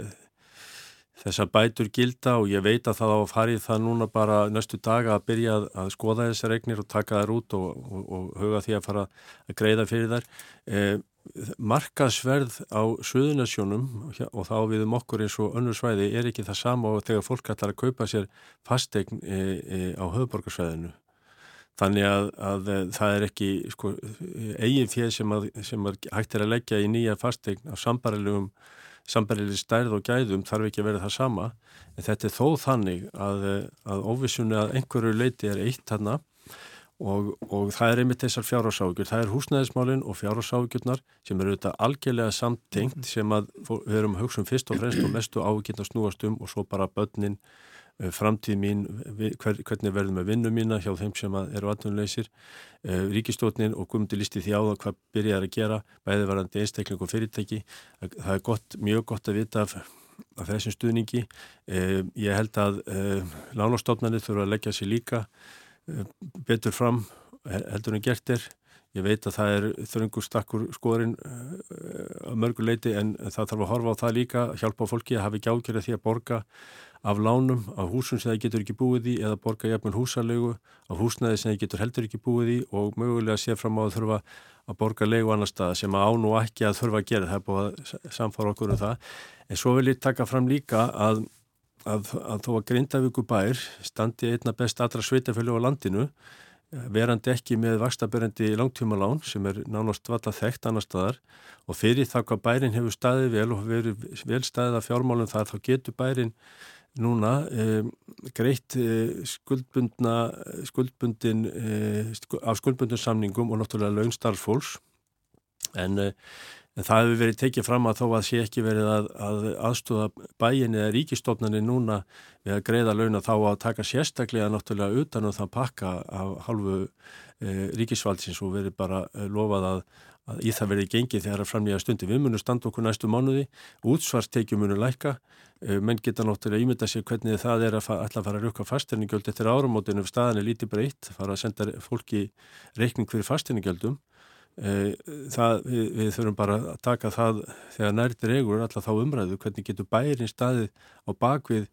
þessar bætur gilda og ég veit að það á að farið það núna bara næstu daga að byrja að, að skoða þessar regnir og taka þær út og, og, og huga því að fara að greiða fyrir þær. Eh, markasverð á söðunasjónum og þá við um okkur eins og önnur svæði er ekki það sama og þegar fólk ætlar að kaupa sér fastegn eh, eh, á höfuborgarsvæðinu. Þannig að, að það er ekki sko, eigin fér sem, sem hægt er að leggja í nýja fastegn á sambarilegum sambarileg stærð og gæðum þarf ekki að vera það sama en þetta er þó þannig að, að óvissunni að einhverju leiti er eitt þarna og, og það er einmitt þessar fjárháságjur það er húsnæðismálinn og fjárháságjurnar sem eru auðvitað algjörlega samtengt sem að við erum að hugsa um fyrst og fremst og mestu ágjurna snúast um og svo bara börnin Eh, framtíð mín, hver, hvernig verðum við vinnu mína hjá þeim sem eru atvinnuleysir, eh, ríkistofnin og guðmundi listi því á það hvað byrjar að gera, bæði varandi einstakling og fyrirtæki. Það er gott, mjög gott að vita af, af þessum stuðningi. Eh, ég held að lánastofnarnir þurfa að leggja sér líka betur fram heldur en gert er. Ég veit að það er þröngur stakkur skoðurinn að mörguleiti en það þarf að horfa á það líka, hjálpa fólki að hafa ekki ágjörði því að borga af lánum, af húsum sem það getur ekki búið í eða borga jafnvel húsalegu, af húsnæði sem það getur heldur ekki búið í og mögulega sé fram á að þurfa að borga legu annar stað sem að án og ekki að þurfa að gera, það er búið að samfara okkur um það. En svo vil ég taka fram líka að, að, að þó að Grindavíku bær standi einna best allra sveitafjölu á landinu, verandi ekki með vakstabörendi langtímalán sem er nánast valla þekkt annar staðar og fyrir það hvað bærin hefur staðið vel og verið vel staðið af fjármálum þar þá getur bærin núna eh, greitt eh, skuldbundna skuldbundin eh, af skuldbundin samningum og náttúrulega launstarfólks en, en það hefur verið tekið fram að þó að sé ekki verið að, að aðstúða bæin eða ríkistofnarnir núna við að greiða launa þá að taka sérstaklega náttúrulega utan og um það pakka af halvu ríkisvaldsins og verið bara lofað að að í það verði gengið þegar að framlega stundi. Við munum standa okkur næstu mánuði, útsvarstekjum munum læka, eh, menn geta náttúrulega ímynda sér hvernig það er að alltaf fara að rukka fasteiningjöld eftir áramótinu ef staðan er lítið breytt, fara að senda fólki reikning fyrir fasteiningjöldum. Eh, það, við, við þurfum bara að taka það þegar nærtir eigur alltaf þá umræðu hvernig getur bærin staðið á bakvið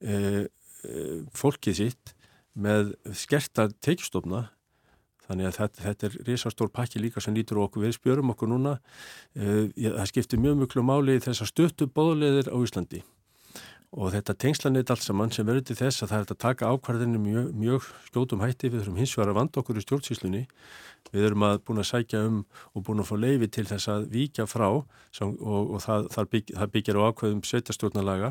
e, e, fólkið sitt með skerta teikstofna Þannig að þetta, þetta er risastór pakki líka sem lítur okkur við spjörum okkur núna. Uh, það skiptir mjög mjög máli í þessa stöttu bóðleðir á Íslandi og þetta tengslanit allt saman sem verður til þess að það er að taka ákvarðinu mjög, mjög skjótum hætti. Við þurfum hins vegar að vanda okkur í stjórnsýslunni. Við erum að búin að sækja um og búin að fá leifi til þess að víkja frá sem, og, og það, það, bygg, það byggjar á ákveðum sveitastjórnalaga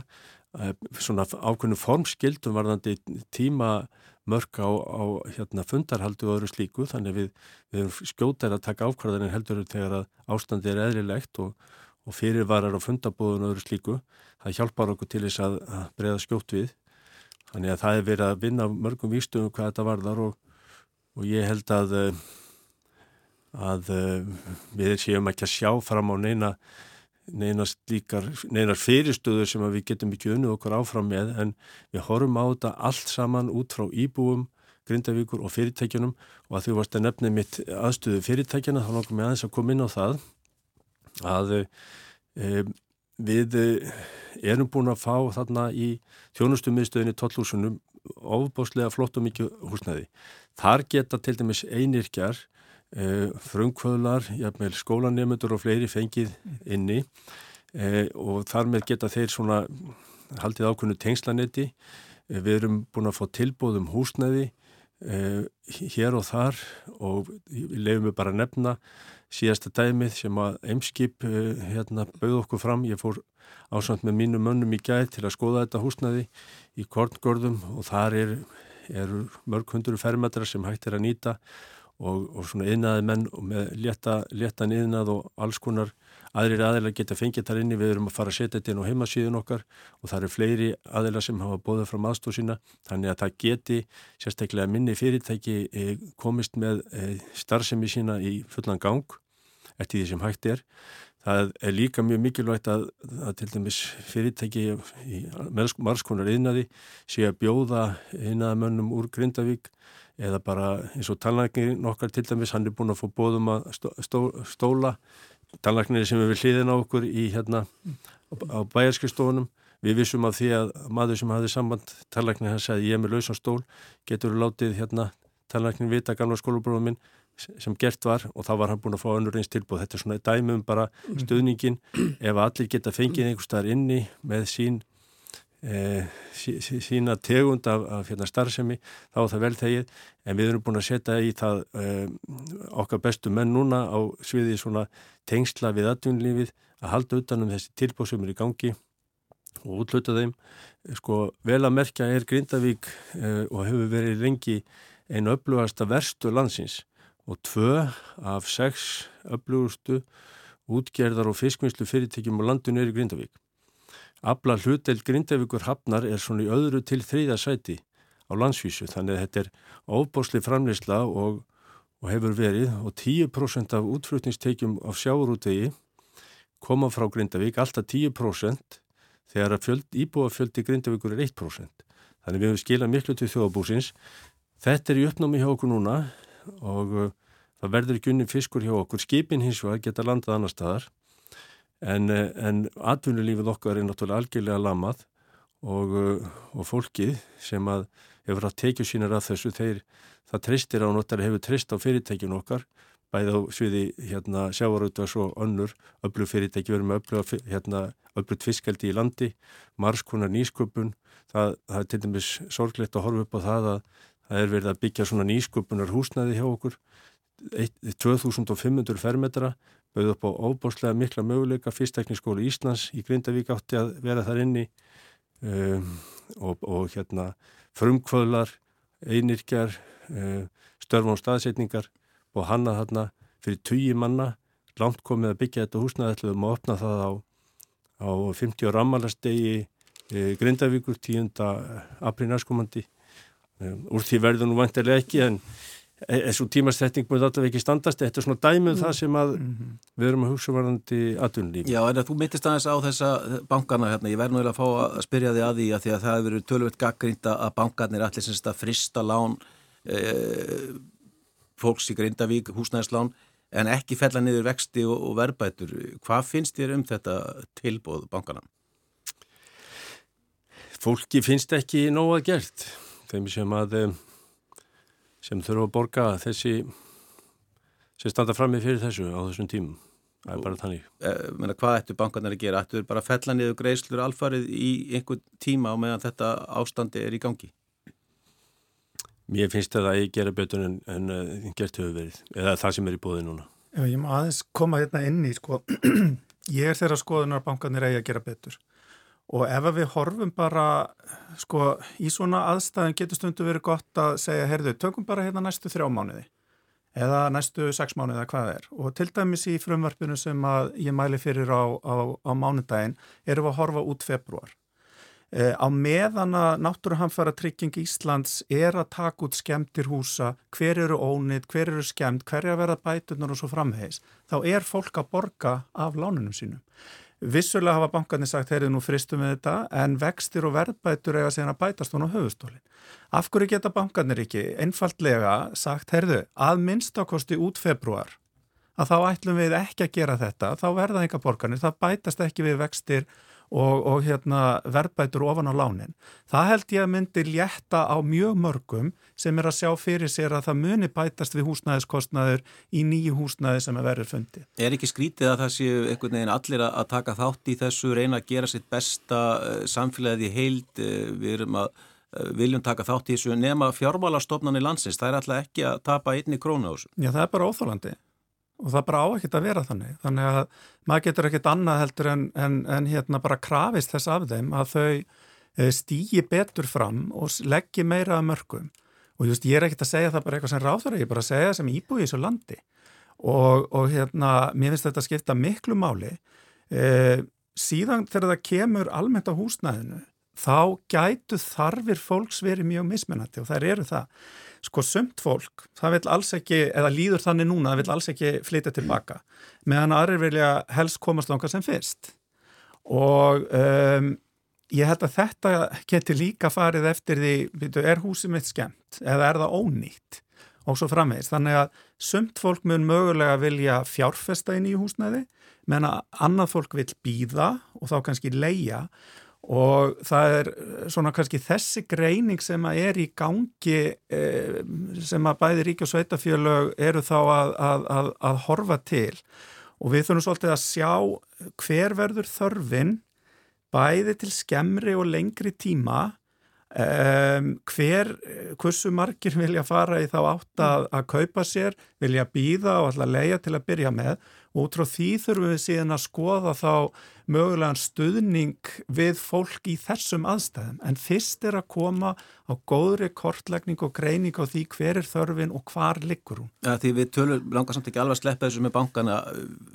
eh, svona ákveðinu formskildum varðandi tíma mörg á, á hérna, fundarhaldu og öðru slíku. Þannig við, við erum skjótar að taka ákvarðanir heldur þegar að ástandi er eðlilegt og og fyrirvarar á fundabóðun og öðru slíku. Það hjálpar okkur til þess að, að breyða skjótt við. Þannig að það er verið að vinna mörgum výstum hvað þetta varðar og, og ég held að, eh, að eh, við séum ekki að sjá fram á neina, neina slíkar, neinar fyrirstöður sem við getum ekki unnið okkur áfram með en við horfum á þetta allt saman út frá íbúum Grindavíkur og fyrirtækjunum og að þú varst að nefna mitt aðstöðu fyrirtækjana þá langar mér aðeins að koma inn á það að e, við erum búin að fá þarna í þjónustumiðstöðinni tollhúsunum ofbáslega flott og mikið húsnæði. Þar geta til dæmis einirkjar, e, frumkvöðlar, skólanemundur og fleiri fengið inni e, og þar með geta þeir svona haldið ákveðnu tengslanetti. Við erum búin að fá tilbúðum húsnæði e, hér og þar og lefum við bara að nefna síðasta dæmið sem að Emskip eh, hérna bauð okkur fram. Ég fór ásand með mínu mönnum í gæð til að skoða þetta húsnaði í korngörðum og þar eru er mörg hundru fermetrar sem hægt er að nýta og, og svona yðnaði menn og með leta, letan yðnað og alls konar aðrir aðeila geta fengið þar inni, við erum að fara að setja þetta inn á heimasíðun okkar og það eru fleiri aðeila sem hafa bóðið fram aðstóð sína þannig að það geti sérstaklega minni fyrirtæki eh, komist með eh, starfsemi sína í fullan gang eftir því sem hægt er. Það er líka mjög mikilvægt að, að til dæmis fyrirtæki í margskonar yðnaði sé að bjóða yðnaðamönnum úr Grindavík eða bara eins og talnæknir nokkar til dæmis, hann er búin að få bóðum að stó, stóla tannlæknir sem við hliðin á okkur í hérna á bæjarskristofunum við vissum af því að maður sem hafði samband tannlæknir hann sagði ég er með lausan stól getur látið hérna tannlæknir vita gamla skólabróðum minn sem gert var? Og þá var hann búin að fá önnur eins tilbúð þetta er svona dæmum bara stöðningin ef allir geta fengið einhver staðar inni með sín E, sí, sína tegund af, af hérna, starfsemi þá er það vel þegið. En við erum búin að setja í það e, okkar bestu menn núna á sviði svona tengsla við atvinnlífið að halda utanum þessi tilbúð sem er í gangi og útluta þeim. Sko vel að merkja er Grindavík e, og hefur verið lengi einu öflugasta verstu landsins. Og tvö af sex öflugustu útgerðar og fiskvinnslu fyrirtekjum á landinu er í Grindavík Abla hluteld Grindavíkur hafnar er svona í öðru til þriðja sæti á landsvísu þannig að þetta er óbásli framleysla og, og hefur verið og 10% af útflutningsteikjum á sjáurútegi koma frá Grindavík, alltaf 10% þegar að fjöld, íbúafjöldi Grindavíkur er 1%. Þannig við hefum skilað miklu til þjóðabúsins. Þetta er í uppnámi hjá okkur núna og uh, það verður ekki unni fiskur hjá okkur. Skipin hins vegar geta landað annar staðar en, eh, en atvinnulífið okkar er náttúrulega algjörlega lamað og, eh, og fólkið sem að hefur að tekið sínir af þessu þeir, það treystir á notar hefur treyst á fyrirtækjun okkar bæði á sviði hérna sjávarautas og önnur öllu fyrirtæki. Verður með öllu hérna, öllut fiskaldi í landi margskonar nýsköpun. Það, það er til dæmis sorglegt að horfa upp á það að það er verið að byggja svona nýsköpunar húsnaði hjá okkur. 2500 fermetra bauð upp á óbúslega mikla möguleika fyrstekniskólu Íslands í Grindavík átti að vera þar inni um, og, og hérna frumkvöðlar, einirkjar um, störfum og staðsetningar og hanna þarna fyrir tugi manna langt komið að byggja þetta húsnað ætluðum að opna það á, á 50 rammalastegi e, Grindavíkur 10. apríl næstkomandi um, úr því verður nú vantilega ekki en þessu tímastætting múið alltaf ekki standast þetta er svona dæmið mm. það sem að mm -hmm. við erum að hugsa varandi aðunlíf Já, en þú mittist aðeins á þessa bankana hérna, ég verði náttúrulega að fá að spyrja þig að því að því að það hefur verið tölvöld gaggrínt að bankarnir allir semst að frista lán eh, fólks í Grindavík, húsnæðislán en ekki fella niður vexti og, og verbætur hvað finnst þér um þetta tilbóð bankana? Fólki finnst ekki nóg að gert þeim sem að sem þurfa að borga þessi sem standa fram með fyrir þessu á þessum tímum. Það er bara þannig. Eh, menna, hvað ættu bankarnir að gera? Ættu bara að fella niður greiðslur alfarið í einhver tíma á meðan þetta ástandi er í gangi? Mér finnst það að ég gera betur en, en uh, gert hefur verið, eða það sem er í bóði núna. Já, ég má aðeins koma hérna inn í, sko, <clears throat> ég er þeirra skoðunar að bankarnir eigi að gera betur og ef við horfum bara, sko, í svona aðstæðin getur stundu verið gott að segja, heyrðu, tökum bara hérna næstu þrjá mánuði eða næstu sex mánuði eða hvað er og til dæmis í frumvarpinu sem ég mæli fyrir á, á, á mánudagin erum við að horfa út februar Eh, á meðan að náttúruhamfara trygging Íslands er að taka út skemmtir húsa, hver eru ónið, hver eru skemmt, hver er að verða bætunar og svo framhegis, þá er fólk að borga af lánunum sínum. Vissulega hafa bankarnir sagt, heyrðu nú fristum við þetta, en vextir og verðbætur eiga síðan að bætast hún á höfustólinn. Af hverju geta bankarnir ekki einfaldlega sagt, heyrðu, að minnstakosti út februar, að þá ætlum við ekki að gera þetta, þá verða enga borgarnir, það bætast ekki við vextir og, og hérna, verðbætur ofan á lánin. Það held ég að myndi létta á mjög mörgum sem er að sjá fyrir sér að það muni bætast við húsnæðiskostnaður í nýju húsnæði sem er verið fundið. Er ekki skrítið að það séu einhvern veginn allir að taka þátt í þessu, reyna að gera sitt besta uh, samfélagið í heild, uh, við erum að uh, viljum taka þátt í þessu nema fjármálastofnan í landsins, það er alltaf ekki að tapa einni krónu á þessu. Já, það er bara óþólandi og það bara á ekkert að vera þannig. Þannig að maður getur ekkert annað heldur en, en, en hérna bara krafist þess af þeim að þau eh, stýji betur fram og leggji meira að mörgum og just, ég er ekkert að segja það bara eitthvað sem ráður ég er bara að segja sem íbúi í þessu landi. Og, og hérna mér finnst þetta að skipta miklu máli. E, síðan þegar það kemur almennt á húsnæðinu þá gætu þarfir fólks verið mjög mismunandi og þær eru það sko sumt fólk, það vil alls ekki eða líður þannig núna, það vil alls ekki flytja tilbaka, meðan aðrir vilja helst komast langa sem fyrst. Og um, ég held að þetta geti líka farið eftir því, veitu, er húsið mitt skemmt eða er það ónýtt? Og svo framvegist, þannig að sumt fólk mun mögulega vilja fjárfesta inn í húsnæði, meðan annað fólk vil býða og þá kannski leia og það er eh, svona kannski þessi greining sem að er í gangi eh, sem að bæði rík og sveitafjölög eru þá að, að, að, að horfa til. Og við þurfum svolítið að sjá hver verður þörfin bæði til skemmri og lengri tíma um, hver, hversu margir vilja fara í þá átt að kaupa sér, vilja býða og alltaf leia til að byrja með. Og út frá því þurfum við síðan að skoða þá mögulegan stuðning við fólk í þessum aðstæðum. En fyrst er að koma á góðri kortlegning og greining á því hver er þörfin og hvar liggur hún. Ja, því við tölum langar samt ekki alveg að sleppa þessu með bankana.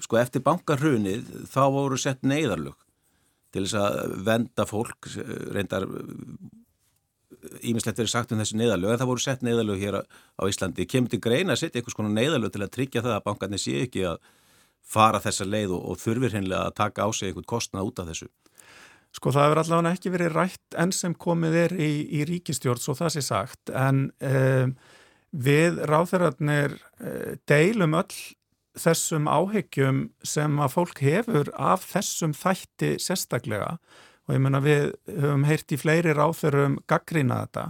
Sko eftir bankarhrunið þá voru sett neyðarlög til þess að venda fólk. Reyndar ímislegt verið sagt um þessu neyðalög en það voru sett neyðalög hér á Íslandi. Kemur til greina að setja einhvers konar neyðalög til að tryggja það að bankarnir sé ekki að fara þessa leið og, og þurfir hennilega að taka á sig einhvern kostnað út af þessu? Sko það hefur allavega ekki verið rætt enn sem komið er í, í ríkistjórn svo það sé sagt en um, við ráþærarnir uh, deilum öll þessum áhyggjum sem að fólk hefur af þessum þætti sérstaklega og ég menna við höfum heyrt í fleiri ráþörum gaggrína þetta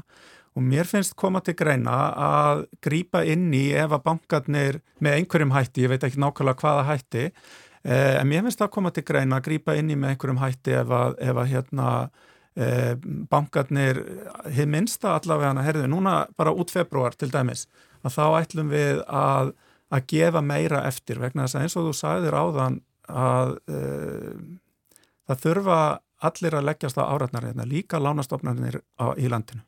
og mér finnst koma til greina að grýpa inn í ef að bankarnir með einhverjum hætti, ég veit ekki nákvæmlega hvaða hætti, eh, en mér finnst það koma til greina að grýpa inn í með einhverjum hætti ef að, ef að hérna eh, bankarnir, hefur minnsta allavega, herðu, núna bara út februar til dæmis, að þá ætlum við að, að gefa meira eftir vegna þess að eins og þú sagðir áðan að eh, það þurfa allir að leggjast á áratnar hérna, líka lánastofnarnir í landinu.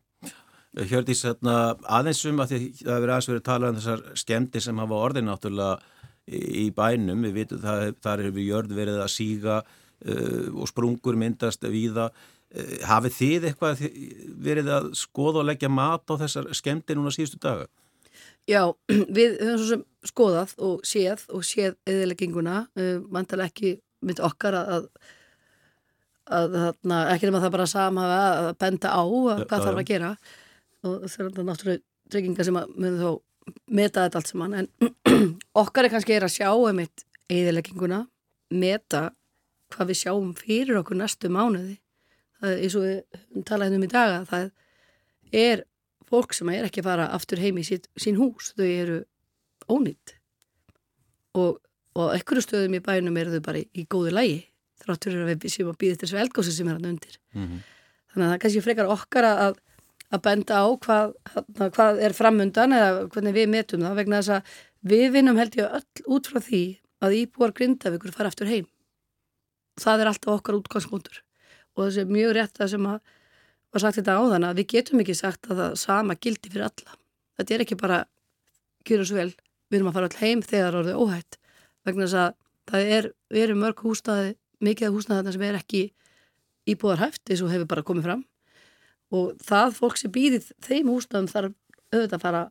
Hjördís, aðeins um að því það hefur aðeins verið að tala um þessar skemmti sem hafa orðin náttúrulega í bænum, við vitum það, þar hefur jörð verið að síga uh, og sprungur myndast víða. Uh, hafið þið eitthvað verið að skoða og leggja mat á þessar skemmti núna síðustu daga? Já, <clears throat> við höfum svo sem skoðað og séð og séð eðilegginguna, uh, mantal ekki mynd okkar að að þarna, ekki nema það bara samhafa að benda á hvað ja, þarf að gera og það er náttúrulega trygginga sem að munum þó meta þetta allt saman en <clears throat> okkar er kannski er að sjá um eitt eðilegginguna, meta hvað við sjáum fyrir okkur næstu mánuði. Það er eins og við talaðum um í daga það er fólk sem er ekki að fara aftur heim í sín, sín hús þau eru ónýtt og, og ekkur stöðum í bænum eru þau bara í, í góðu lægi þráttur að við séum að býða þessu elgósi sem er hann undir. Mm -hmm. þannig að það er kannski frekar okkar að, að benda á hvað, hvað er framundan eða hvernig við metum það vegna þess að við vinnum held ég öll út frá því að íbúar grindavíkur fara aftur heim. Það er alltaf okkar útgangspunktur. Og þessi er mjög rétt að sem að var sagt þetta áðan að við getum ekki sagt að það sama gildi fyrir alla. Þetta er ekki bara, kjur og svel við erum að fara all heim þegar orðið óhætt. Vegna þess að það er, er mörg húsnaði, mikið af húsnaði sem er ekki íbúðarhæft eins og hefur bara komið fram og það fólk sem býðir þeim húsnaðum þarf auðvitað að fara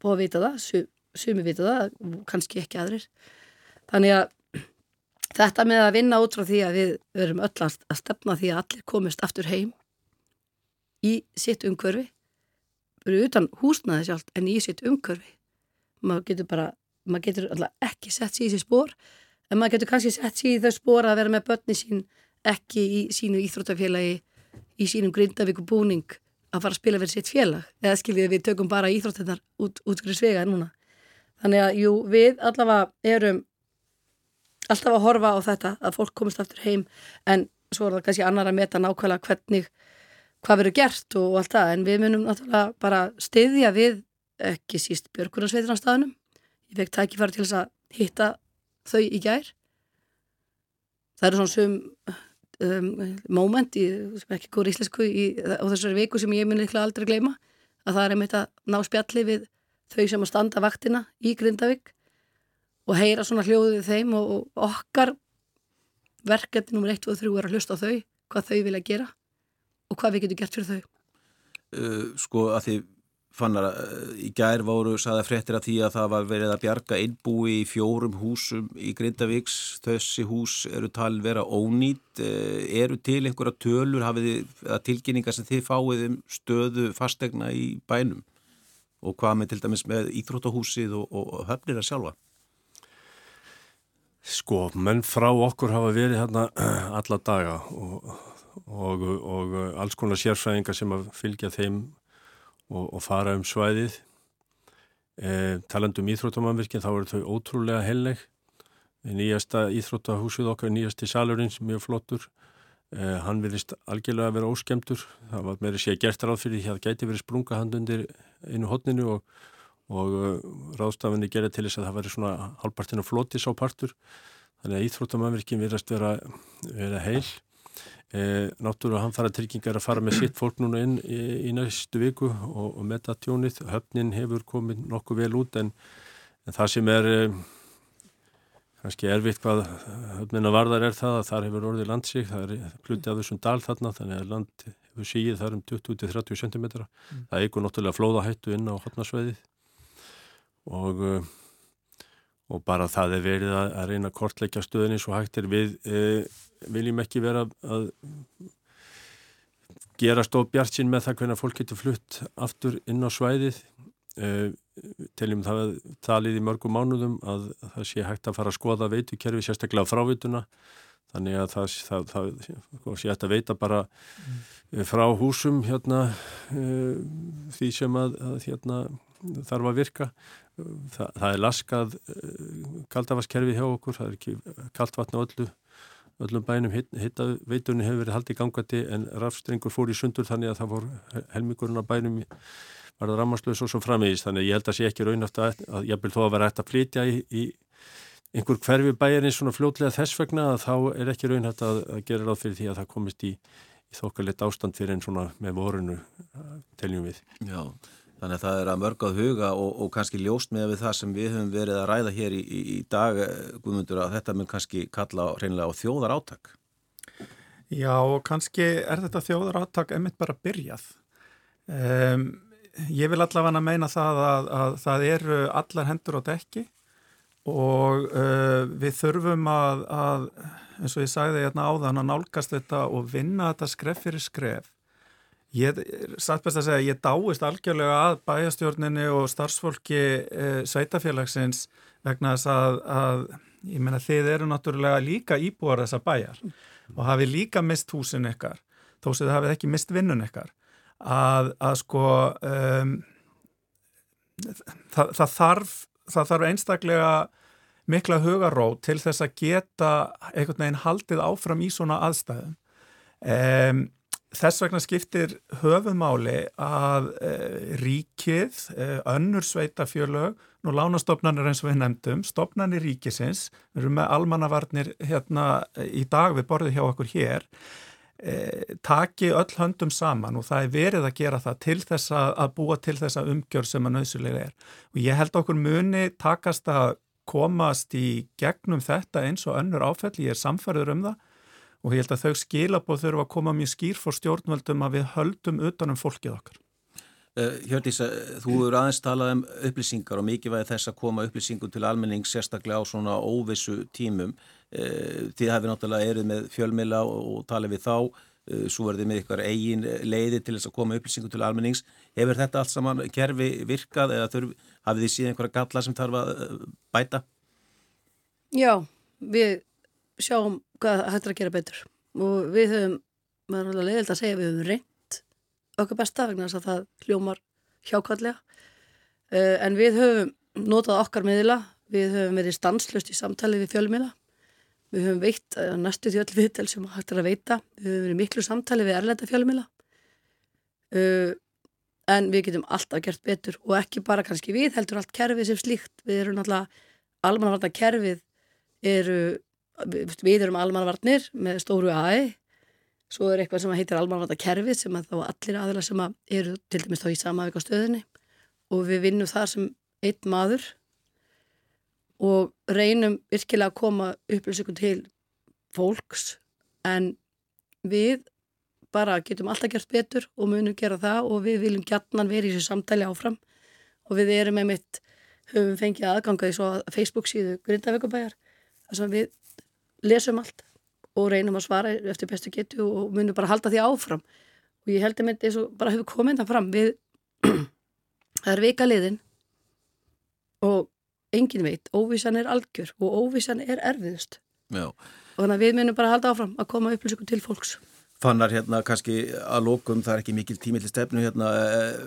på að vita það, sumi vita það, kannski ekki aðrir. Þannig að þetta með að vinna út frá því að við verum öll að stefna því að allir komist aftur heim í sitt umkörfi verið utan húsnaði sjálf en í sitt umkörfi maður getur bara, maður getur alltaf ekki sett sér í þessi spór en maður getur kannski sett sér í þau spór að vera með börni sín ekki í sínu íþróttafélagi í sínum grindavíku búning að fara að spila verið sitt félag? Eða skiljið við tökum bara íþróttinnar út, út fyrir svega núna? Þannig að jú, við allavega erum alltaf að horfa á þetta að fólk komist aftur heim en svo er það kannski annar að meta nákvæmlega hvernig hvað verður gert og allt það. En við munum náttúrulega bara stiðja við ekki síst björkunarsveitinarstaðunum ég fekk tækifæri til þess að hitta þau í gær. Það eru svona sum um, moment í, ekki góður íslensku í, á þessari viku sem ég mun líklega aldrei gleyma að það er einmitt að ná spjalli við þau sem að standa vaktina í Grindavík og heyra svona hljóðið þeim og, og okkar verkefni nr. 1 og 3 er að hlusta á þau hvað þau vilja gera og hvað við getum gert fyrir þau uh, Sko að því fannar uh, í gær voru saða fréttir að því að það var verið að bjarga einbúi í fjórum húsum í Grindavíks. Þessi hús eru talin vera ónýtt uh, eru til einhverja tölur? Hafið þið tilkynningar sem þið fáið um stöðu fastegna í bænum? Og hvað með til dæmis með íþróttahúsið og, og höfnir að sjálfa? Sko, menn frá okkur hafa verið hérna <clears throat> alla daga og, og, og alls konar sérfræðingar sem að fylgja þeim og, og fara um svæðið. E, talandum íþróttamannvirkinn, þá eru þau ótrúlega helleg. Nýjasta íþróttahúsið okkar, nýjasti salurinn sem er flottur, e, hann verðist algjörlega vera óskemtur. Það var meiri sé gert ráð fyrir því að það gæti verið sprungahand undir einu hodninu og og uh, ráðstafinni gerði til þess að það væri svona halvpartinu flotis á partur þannig að íþróttamannverkin verðast vera, vera heil e, náttúrulega hann fara tryggingar að fara með sitt fólk núna inn í, í næstu viku og, og metta tjónið höfnin hefur komið nokkuð vel út en, en það sem er e, kannski erfitt hvað höfnina varðar er það að þar hefur orðið landsík, það er pluti af þessum dal þarna þannig að land hefur síið þar um 20-30 cm mm. það eigur náttúrulega flóðahættu inn á hotnarsveiðið og, eh, og bara það er verið að, að reyna að kortleikja stöðinni svo hægt er. Við e, viljum ekki vera að gera stóð bjart sín með það hvernig fólk getur flutt aftur inn á svæðið. E, teljum það talið í mörgum mánuðum að það sé hægt að fara að skoða veitukerfi sérstaklega frávituna. Þannig að það, það, það, það sé hægt að veita bara mm. frá húsum hérna e, því sem að, að hérna þarf að virka Þa, það er laskað eh, kaldavaskerfi hjá okkur, það er ekki kaldvatna öllu, öllum bænum hittaveitunni hefur verið haldið gangandi en rafstrengur fór í sundur þannig að það fór helmingurinn á bænum var það rammarslöðs og svo framvegist þannig að ég held að sé ekki raunast að, að ég vil þó að vera hægt að flytja í, í einhver hverfi bæjarins svona fljótlega þess vegna að þá er ekki raunhægt að, að gera ráð fyrir því að það komist í, í þokkalett ástand fyrir en svona með vorunu teljum við. Já. Þannig að það er að mörg á huga og, og kannski ljóst með við það sem við höfum verið að ræða hér í, í dag, eh, Guðmundur, að þetta mun kannski kalla reynilega á þjóðar áttak. Já, og kannski er þetta þjóðar áttak emitt bara byrjað. Um, ég vil allavega meina það að, að það eru allar hendur á dekki og uh, við þurfum að, að, eins og ég sagði hérna áðan, að nálgast þetta og vinna þetta skref fyrir skref Ég satt best að segja, ég dáist algjörlega að bæjastjórninni og starfsfólki e, sveitafélagsins vegna þess að, að ég menna þið eru náttúrulega líka íbúar þessa bæjar og hafi líka mist húsin ykkar, þó sem þið hafið ekki mist vinnun ykkar, að, að sko um, það, það, þarf, það þarf einstaklega mikla hugaró til þess að geta einhvern veginn haldið áfram í svona aðstæðum. Um, þess vegna skiptir höfumáli að uh, ríkið, uh, önnur sveitafjölög, nú lánastofnanir eins og við nefndum, stofnanir ríkisins, við erum með almannavarnir hérna í dag við borðið hjá okkur hér, uh, taki öll höndum saman og það er verið að gera það til þess að, búa til þessa umgjör sem að nöðsulega er. Og ég held okkur muni takast að komast í gegnum þetta eins og önnur áfell, ég er samfærður um það, og ég held að þau skilabóð þurfa að koma mjög skýr fór stjórnvöldum að við höldum utanum fólkið okkar. Uh, Hjördís, þú eru aðeins talað um upplýsingar og mikilvægi þess að koma upplýsingum til almenning sérstaklega á svona óvissu tímum. Uh, þið hefur náttúrulega erið með fjölmila og, talið við þá, svo verðið með ykkur eigin leiði til þess að koma upplýsingum til almennings. Hefur þetta allt saman kerfi virkað eða þurf, hafið þið síðan einhverja galla sem þarf að bæta? Já, við sjáum hvað hættir að gera betur. Og við höfum, maður er alveg leiðild að segja við höfum reynd okkar besta vegna þess að það hljómar hjákallega uh, en við höfum notað okkar miðla, við höfum verið stanslust í samtali við fjölmiðla. Við höfum veitt uh, næstu því öll viðtel sem hættir að veita, við höfum verið miklu samtali við erlenda fjölmiðla. Uh, en við getum alltaf gert betur og ekki bara kannski við heldur allt kerfið sem slíkt, við erum náttúrulega almanvarta kerfið eru við erum almanvarnir með stóru aði svo er eitthvað sem heitir almanvarta kerfi sem að þá allir aðila sem að eru til dæmis þá í samavík á stöðinni og við vinnum þar sem einn maður. Og reynum virkilega að koma upplýsingum til fólks. En við bara getum alltaf gert betur og munum gera það og við viljum gætnan verið í þessu samtali áfram. Og við erum með mitt höfum fengið aðganga í svo Facebook síðu Grindavíkubæjar þess að við lesum allt og reynum að svara eftir bestu getu og munum bara halda því áfram. Og ég held að myndi eins og bara hefur komið það fram við <clears throat> það er vika liðin og engin veit, óvísan er algjör og óvísan er erfiðust. Já. og þannig að við munum bara halda áfram að koma upplýsingum til fólks. Fannar hérna kannski að lókum, það er ekki mikil tími til stefnu hérna eh,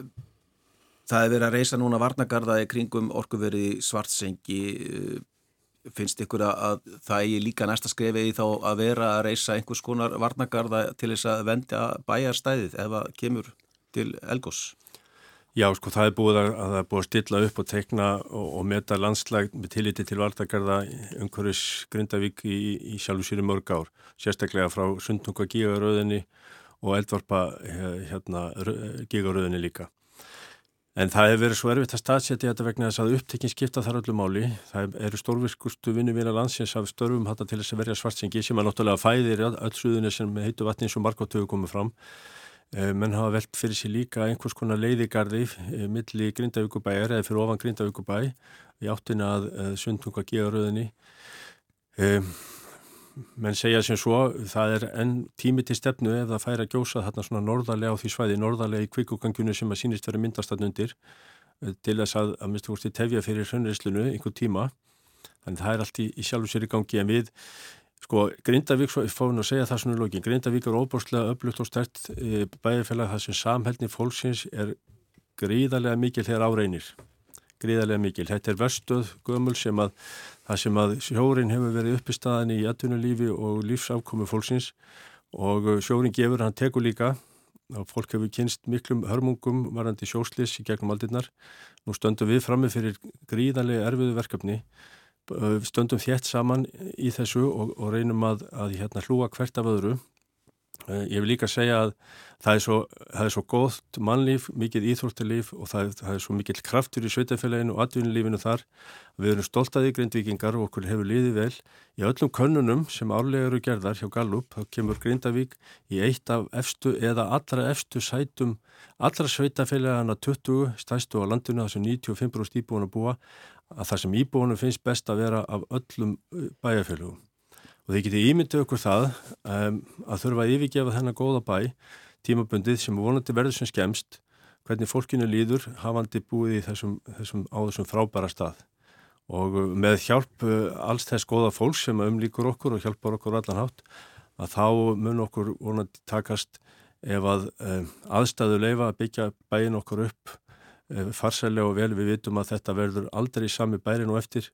það er verið að reysa núna varnagarðaði kringum orkuverið svartsengi eh, finnst ykkur að það er líka næsta skrefið í þá að vera að reysa einhvers konar varnagarða til þess að vendja bæjarstæðið ef það kemur til Elgós? Já, sko, það er búið að, að það er búið að stilla upp og tekna og, og meta landslag með tilliti til varnagarða umhverfis Grindavík í, í sjálfu sér í mörg ár, sérstaklega frá Sundtunga gígaröðinni og eldvarpa hérna, gígaröðinni líka. En það hefur verið svo erfitt að staðsetja þetta vegna þess að upptekinn skipta þar öllu máli. Það eru stórvirkustu vinnuvina landsins af störfum hatta til þess að verja svartsengi sem að náttúrulega fæðir öll suðunni sem heitu vatni eins og markáttöfu komið fram. Eh, menn hafa velt fyrir sig líka einhvers konar leiðigarði eh, milli Grindavíkubæjar eða fyrir ofan Grindavíkubæ í áttina að sundunga gegaröðinni menn segja sem svo, það er enn tími til stefnu ef það fær að gjósa þarna svona norðarlega á því svæði, norðarlega í kvikkugangjunu sem að sínist verið myndastan undir eh, til þess að, að minnstu í tefja fyrir hrönnriðslunu einhver tíma. Þannig það er allt í, í sjálfu sér í gangi. En við, sko, Grindavík fórum að segja það svona lógin, Grindavík er óbúrslega öflugt og stert e, bæðifélag það sem samhældni fólksins er gríðarlega mikil þegar áreinir gríðarlega mikil. Þetta er verstöð gömul sem að það sem að sjórin hefur verið uppi staðan í atvinnulífi og lífsafkomi fólksins og uh, sjórin gefur, hann tekur líka. Og fólk hefur kynst miklum hörmungum varandi sjóslis í gegnum aldinnar. Nú stöndum við frammi fyrir gríðarlega erfiðu verkefni, stöndum þétt saman í þessu og, og reynum að, að hérna hlúa hvert af öðru ég vil líka segja að það er svo, það er svo gótt mannlíf, mikið íþróttilíf og það það er svo mikill kraftur í sveitafélaginu og atvinnulífinu þar. Við erum stoltaði grindvikingar og okkur hefur liðið vel. Í öllum könnunum sem árlega eru gerðar hjá Gallup, þá kemur Grindavík í eitt af efstu eða allra efstu sætum, allra sveitafélagana 20 stæstu á landinu, þar sem 95% íbúin að búa, að það sem íbúinum finnst best að vera af öllum eh, bæjarfélagum og þið getið ímyndið okkur það um, að þurfa að yfirgefa þennan góða bæ tímabundið sem vonandi verður sem skemst hvernig fólkinu líður hafandi búið í þessum, þessum, á þessum frábæra stað. Og uh, með hjálp uh, alls þess góða fólks sem umlíkur okkur og hjálpar okkur allan hátt að þá mun okkur vonandi takast ef að um, aðstæðu leifa að byggja bæin okkur upp um, farsælega og vel. Við vitum að þetta verður aldrei sami bærin og eftir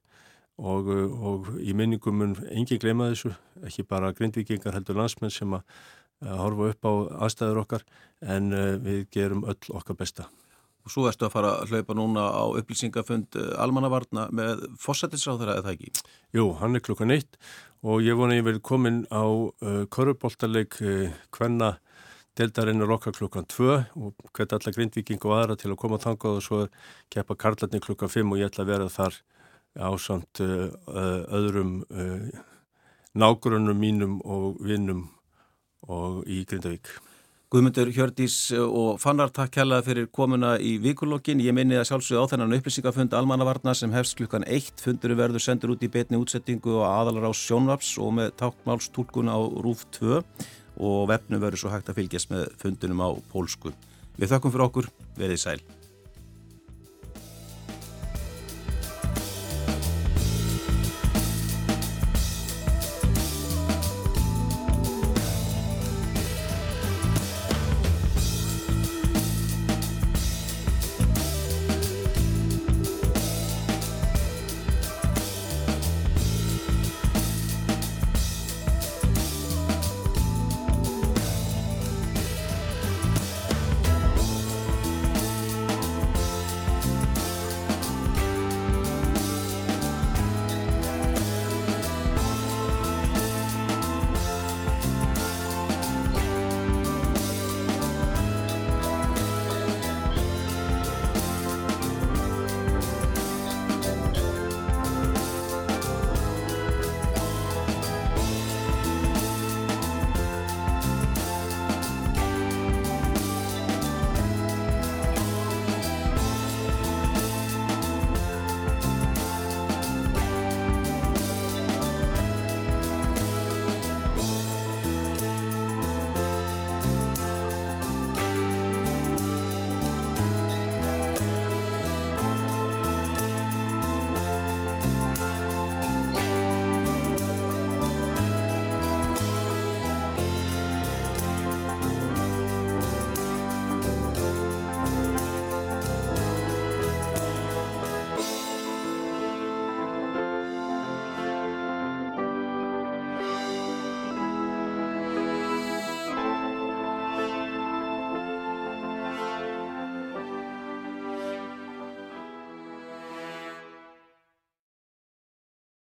og, og í minningum mun engin gleyma þessu, ekki bara grindvikingar heldur landsmenn sem að, að horfa upp á aðstæður okkar en uh, við gerum öll okkar besta. Og svo erstu að fara að hlaupa núna á upplýsingafund almannavarna með fósættisráður eða það ekki? Jú, hann er klukkan eitt og ég vona ég vil komin á uh, korfuboltaleik uh, hvenna Deldarinn er okkar klukkan 2 og hvert allar grindviking og aðra til að koma þangað og svo keppa Karlarni klukkan 5 og ég ætla að vera þar ásamt uh, öðrum uh, nágrunum mínum og vinnum og í Grindavík. Guðmundur Hjördís og Fannar takk kjallaði fyrir komuna í vikulokkin. Ég minni að sjálfsögðu á þennan upplýsingafund almannavarna sem hefst klukkan 1. Fundur verður sendur út í betni útsettingu og aðalar á sjónvaps og með tákmálstúlkun á RÚF 2 og vefnu verður svo hægt að fylgjast með fundunum á pólsku. Við þakkum fyrir okkur, verið sæl.